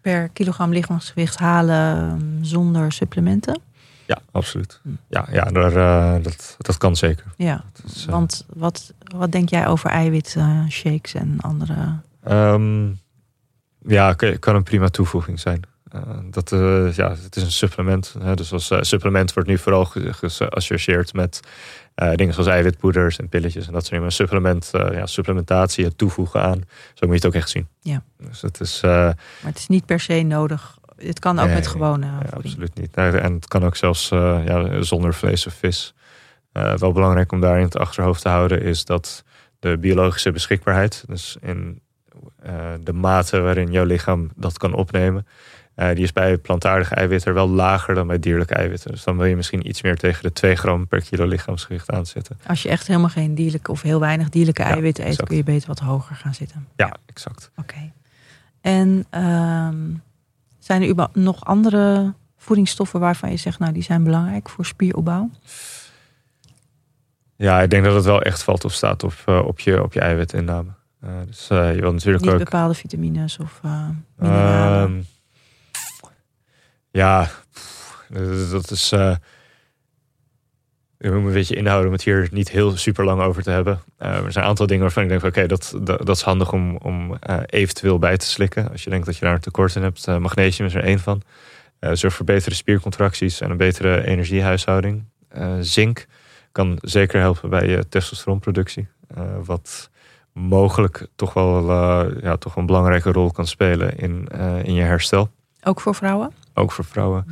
per kilogram lichaamsgewicht halen um, zonder supplementen? Ja, absoluut. Ja, ja daar, eh, dat, dat kan zeker. Ja, is, eh, want wat, wat denk jij over eiwitshakes en andere... Ehm, ja, kan, een prima toevoeging zijn. Eh, dat, ja, het is een supplement. Hè, dus als supplement wordt nu vooral ge- geassocieerd met dingen zoals eiwitpoeders en pilletjes en dat soort dingen. Maar supplement, ja, supplementatie, het toevoegen aan, zo moet je het ook echt zien. Ja. Dus het is Maar het is niet per se nodig. Het kan ook Nee, met gewone ja, absoluut niet. En het kan ook zelfs eh, ja, zonder vlees of vis. Eh, wel belangrijk om daar in het achterhoofd te houden is dat de biologische beschikbaarheid, dus in eh, de mate waarin jouw lichaam dat kan opnemen, die is bij plantaardige eiwitten wel lager dan bij dierlijke eiwitten. Dus dan wil je misschien iets meer tegen de 2 gram per kilo lichaamsgewicht aanzetten. Als je echt helemaal geen dierlijke of heel weinig dierlijke Ja, eiwitten eet, exact. kun je beter wat hoger gaan zitten. Ja, exact. Oké. En ehm, zijn er nog andere voedingsstoffen waarvan je zegt, nou die zijn belangrijk voor spieropbouw? Ja, ik denk dat het wel echt valt of staat op, eh, op, je, op je eiwitinname. Eh, dus eh, je wil natuurlijk Niet ook... bepaalde vitamines of mineralen. Ehm, ja, dat is. We moeten een beetje inhouden om het hier niet heel super lang over te hebben. Eh, er zijn een aantal dingen waarvan ik denk: oké, dat, dat, dat is handig om, om eh, eventueel bij te slikken. Als je denkt dat je daar een tekort in hebt. Eh, magnesium is er één van. Zorgt voor betere spiercontracties en een betere energiehuishouding. Eh, zink kan zeker helpen bij je testosteronproductie. Wat mogelijk toch wel, ja, toch een belangrijke rol kan spelen in, in je herstel. Ook voor vrouwen? Ook voor vrouwen.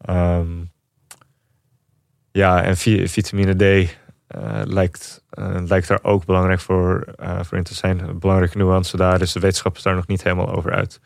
Ehm, ja, en vi- vitamine D eh, lijkt, eh, lijkt daar ook belangrijk voor, eh, voor in te zijn. Een belangrijke nuance daar is de wetenschap is daar nog niet helemaal over uit.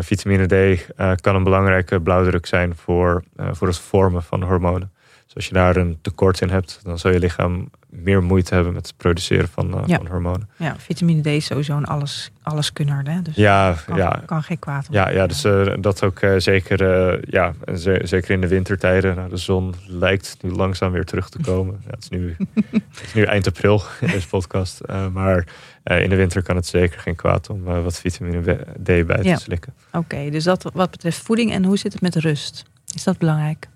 Vitamine D kan een belangrijke blauwdruk zijn voor, voor het vormen van hormonen. Dus als je daar een tekort in hebt, dan zal je lichaam meer moeite hebben met het produceren van, eh, Ja. van hormonen. Ja, vitamine D is sowieso een alles, alleskunner. Hè? Dus Ja, kan, ja, kan geen kwaad. om- Ja, ja dus eh, dat ook eh, zeker, ja, ze- zeker in de wintertijden. Nou, de zon lijkt nu langzaam weer terug te komen. Ja, het, is nu, het is nu eind april in deze podcast. Maar in de winter kan het zeker geen kwaad om wat vitamine D bij te slikken. Oké, dus dat wat betreft voeding. En hoe zit het met rust? Is dat belangrijk?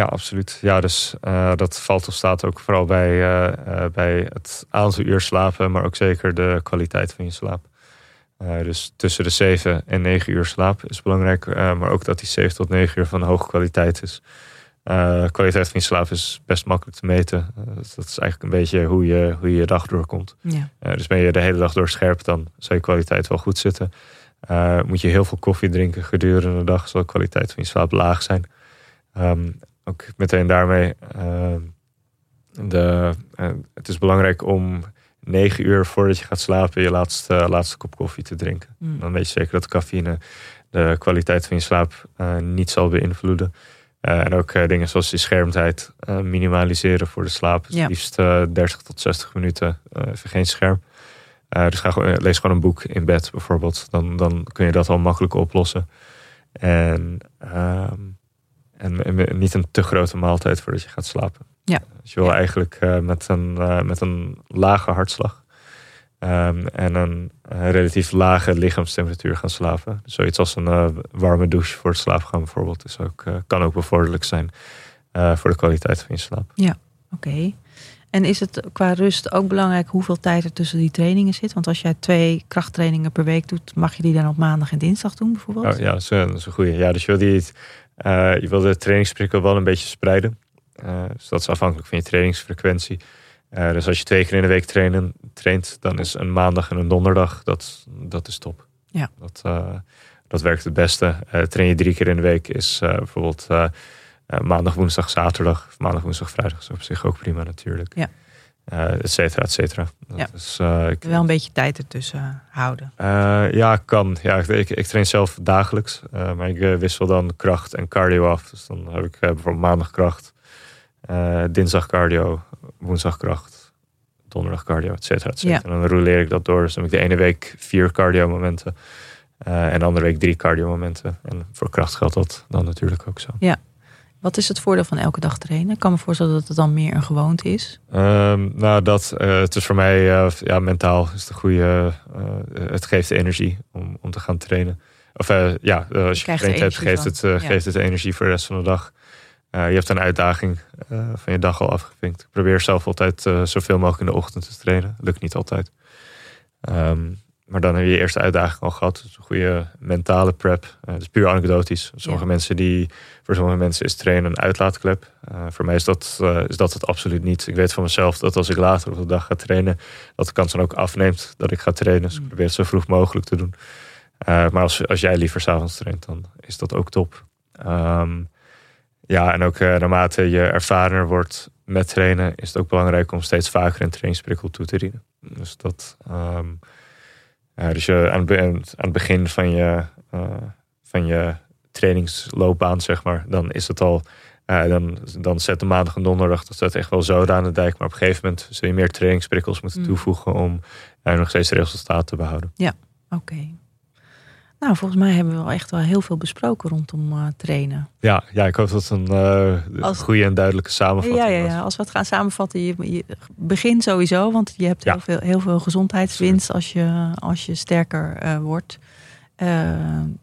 Ja, absoluut. Ja, dus eh, dat valt of staat ook vooral bij, eh, eh, bij het aantal uur slapen, maar ook zeker de kwaliteit van je slaap. Dus tussen de 7 en 9 uur slaap is belangrijk, maar ook dat die 7 tot 9 uur van hoge kwaliteit is. Kwaliteit van je slaap is best makkelijk te meten. Dus dat is eigenlijk een beetje hoe je hoe je, je dag doorkomt. Ja. Dus ben je de hele dag door scherp, dan zal je kwaliteit wel goed zitten. Moet je heel veel koffie drinken gedurende de dag, zal de kwaliteit van je slaap laag zijn. Ehm, ook meteen daarmee, ehm, de, eh, het is belangrijk om negen uur voordat je gaat slapen je laatste, laatste kop koffie te drinken. Mm. Dan weet je zeker dat cafeïne de kwaliteit van je slaap eh, niet zal beïnvloeden. Eh, en ook eh, dingen zoals die schermtijd eh, minimaliseren voor de slaap. Dus Ja. liefst eh, 30 tot 60 minuten eh, even geen scherm. Eh, dus ga gewoon, lees gewoon een boek in bed bijvoorbeeld. Dan, dan kun je dat al makkelijk oplossen. En, ehm, en, en niet een te grote maaltijd voordat je gaat slapen. Ja. Dus je wil Ja. eigenlijk eh, met, een, eh, met een lage hartslag ehm, en een eh, relatief lage lichaamstemperatuur gaan slapen. Dus zoiets als een warme douche voor het slaapgaan bijvoorbeeld is ook, kan ook bevorderlijk zijn voor de kwaliteit van je slaap. Oké. En is het qua rust ook belangrijk hoeveel tijd er tussen die trainingen zit? Want als jij twee krachttrainingen per week doet, mag je die dan op maandag en dinsdag doen bijvoorbeeld? Oh, ja, dat is, een- dat is een goede. Ja, dus je wil, die, je wil de trainingsprikkel wel een beetje spreiden. Eh, dus dat is afhankelijk van je trainingsfrequentie. Eh, dus als je twee keer in de week trainen, traint, dan is een maandag en een donderdag, dat, dat is top. Ja. Dat, eh, dat werkt het beste. train je drie keer in de week is bijvoorbeeld maandag, woensdag, zaterdag. Maandag, woensdag, vrijdag is op zich ook prima natuurlijk. Ja. Uh, et cetera, et cetera. Ja. Is, uh, ik, wel een beetje tijd ertussen houden. Uh, ja, kan. Ja, ik, ik, train zelf dagelijks. maar ik wissel dan kracht en cardio af. Dus dan heb ik bijvoorbeeld maandag kracht, dinsdag cardio, woensdag kracht, donderdag cardio, et cetera, et cetera. Ja. En dan roleer ik dat door. Dus dan heb ik de ene week vier cardio momenten. en de andere week drie cardio momenten. En voor kracht geldt dat dan natuurlijk ook zo. Ja, wat is het voordeel van elke dag trainen? Ik kan me voorstellen dat het dan meer een gewoonte is. Um, nou, dat, uh, het is voor mij uh, ja, mentaal is de goede. Uh, het geeft energie om, om te gaan trainen. Of ja, als je, getraind hebt, geeft het, geeft het energie voor de rest van de dag. je hebt een uitdaging van je dag al afgevinkt. Ik probeer zelf altijd zoveel mogelijk in de ochtend te trainen. Lukt niet altijd. Um, maar dan heb je je eerste uitdaging al gehad. Dus een goede mentale prep. Uh, dat is puur anekdotisch. Sommige mensen die, voor sommige mensen is trainen een uitlaatklep. Uh, voor mij is dat, uh, is dat het absoluut niet. Ik weet van mezelf dat als ik later op de dag ga trainen, dat de kans dan ook afneemt dat ik ga trainen. Dus ik mm. probeer het zo vroeg mogelijk te doen. maar als, als jij liever s'avonds traint, dan is dat ook top. Um, ja, en ook naarmate je ervarener wordt met trainen, is het ook belangrijk om steeds vaker een trainingsprikkel toe te dienen. Dus dat. Um, dus je, aan, het begin van je, uh, van je trainingsloopbaan, zeg maar, dan is het al. Uh, dan, dan zet de maandag en donderdag, dat staat echt wel zo aan de dijk. Maar op een gegeven moment zul je meer trainingsprikkels moeten mm. toevoegen om uh, nog steeds resultaat te behouden. Ja, oké. Nou, volgens mij hebben we wel echt wel heel veel besproken rondom uh, trainen. Ja, ja, ik hoop dat het een uh, goede en duidelijke samenvatting ja, ja, ja. Als we het gaan samenvatten, je, je begin sowieso, want je hebt heel, veel, heel veel gezondheidswinst als je, als je sterker uh, wordt.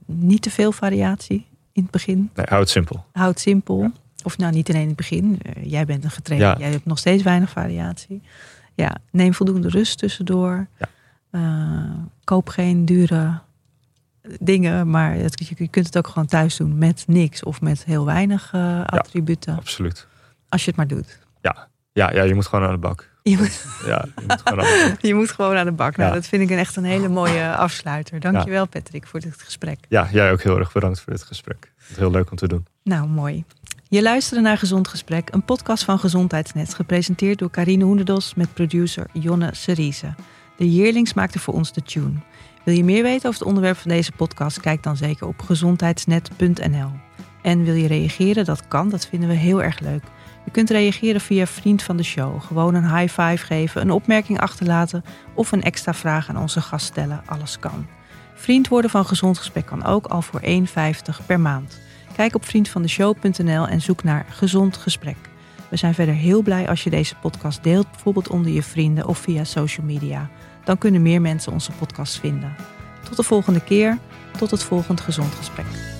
niet te veel variatie in het begin. Nee, houd het simpel. Houd simpel. Of nou, niet alleen in het begin. jij bent een getraind, ja. jij hebt nog steeds weinig variatie. Ja, neem voldoende rust tussendoor. koop geen dure dingen, maar het, je kunt het ook gewoon thuis doen met niks of met heel weinig uh, attributen. Ja, absoluut. Als je het maar doet. Ja, ja, ja je moet gewoon aan de bak. Je moet, ja, je moet gewoon aan de bak. je moet gewoon aan de bak. Nou, dat vind ik een echt een hele mooie afsluiter. Dankjewel ja. Patrick voor dit gesprek. Ja, jij ook heel erg bedankt voor dit gesprek. Heel leuk om te doen. Nou, mooi. Je luisterde naar Gezond Gesprek, een podcast van Gezondheidsnet, gepresenteerd door Karine Hoenderdos met producer Jonne Seriese. De Yearlings maakte voor ons de tune. Wil je meer weten over het onderwerp van deze podcast? Kijk dan zeker op gezondheidsnet.nl. En wil je reageren? Dat kan, dat vinden we heel erg leuk. Je kunt reageren via Vriend van de Show. Gewoon een high five geven, een opmerking achterlaten of een extra vraag aan onze gast stellen. Alles kan. Vriend worden van Gezond Gesprek kan ook al voor 1,50 per maand. Kijk op vriendvandeshow.nl en zoek naar Gezond Gesprek. We zijn verder heel blij als je deze podcast deelt, bijvoorbeeld onder je vrienden of via social media. Dan kunnen meer mensen onze podcast vinden. Tot de volgende keer, tot het volgende gezond gesprek.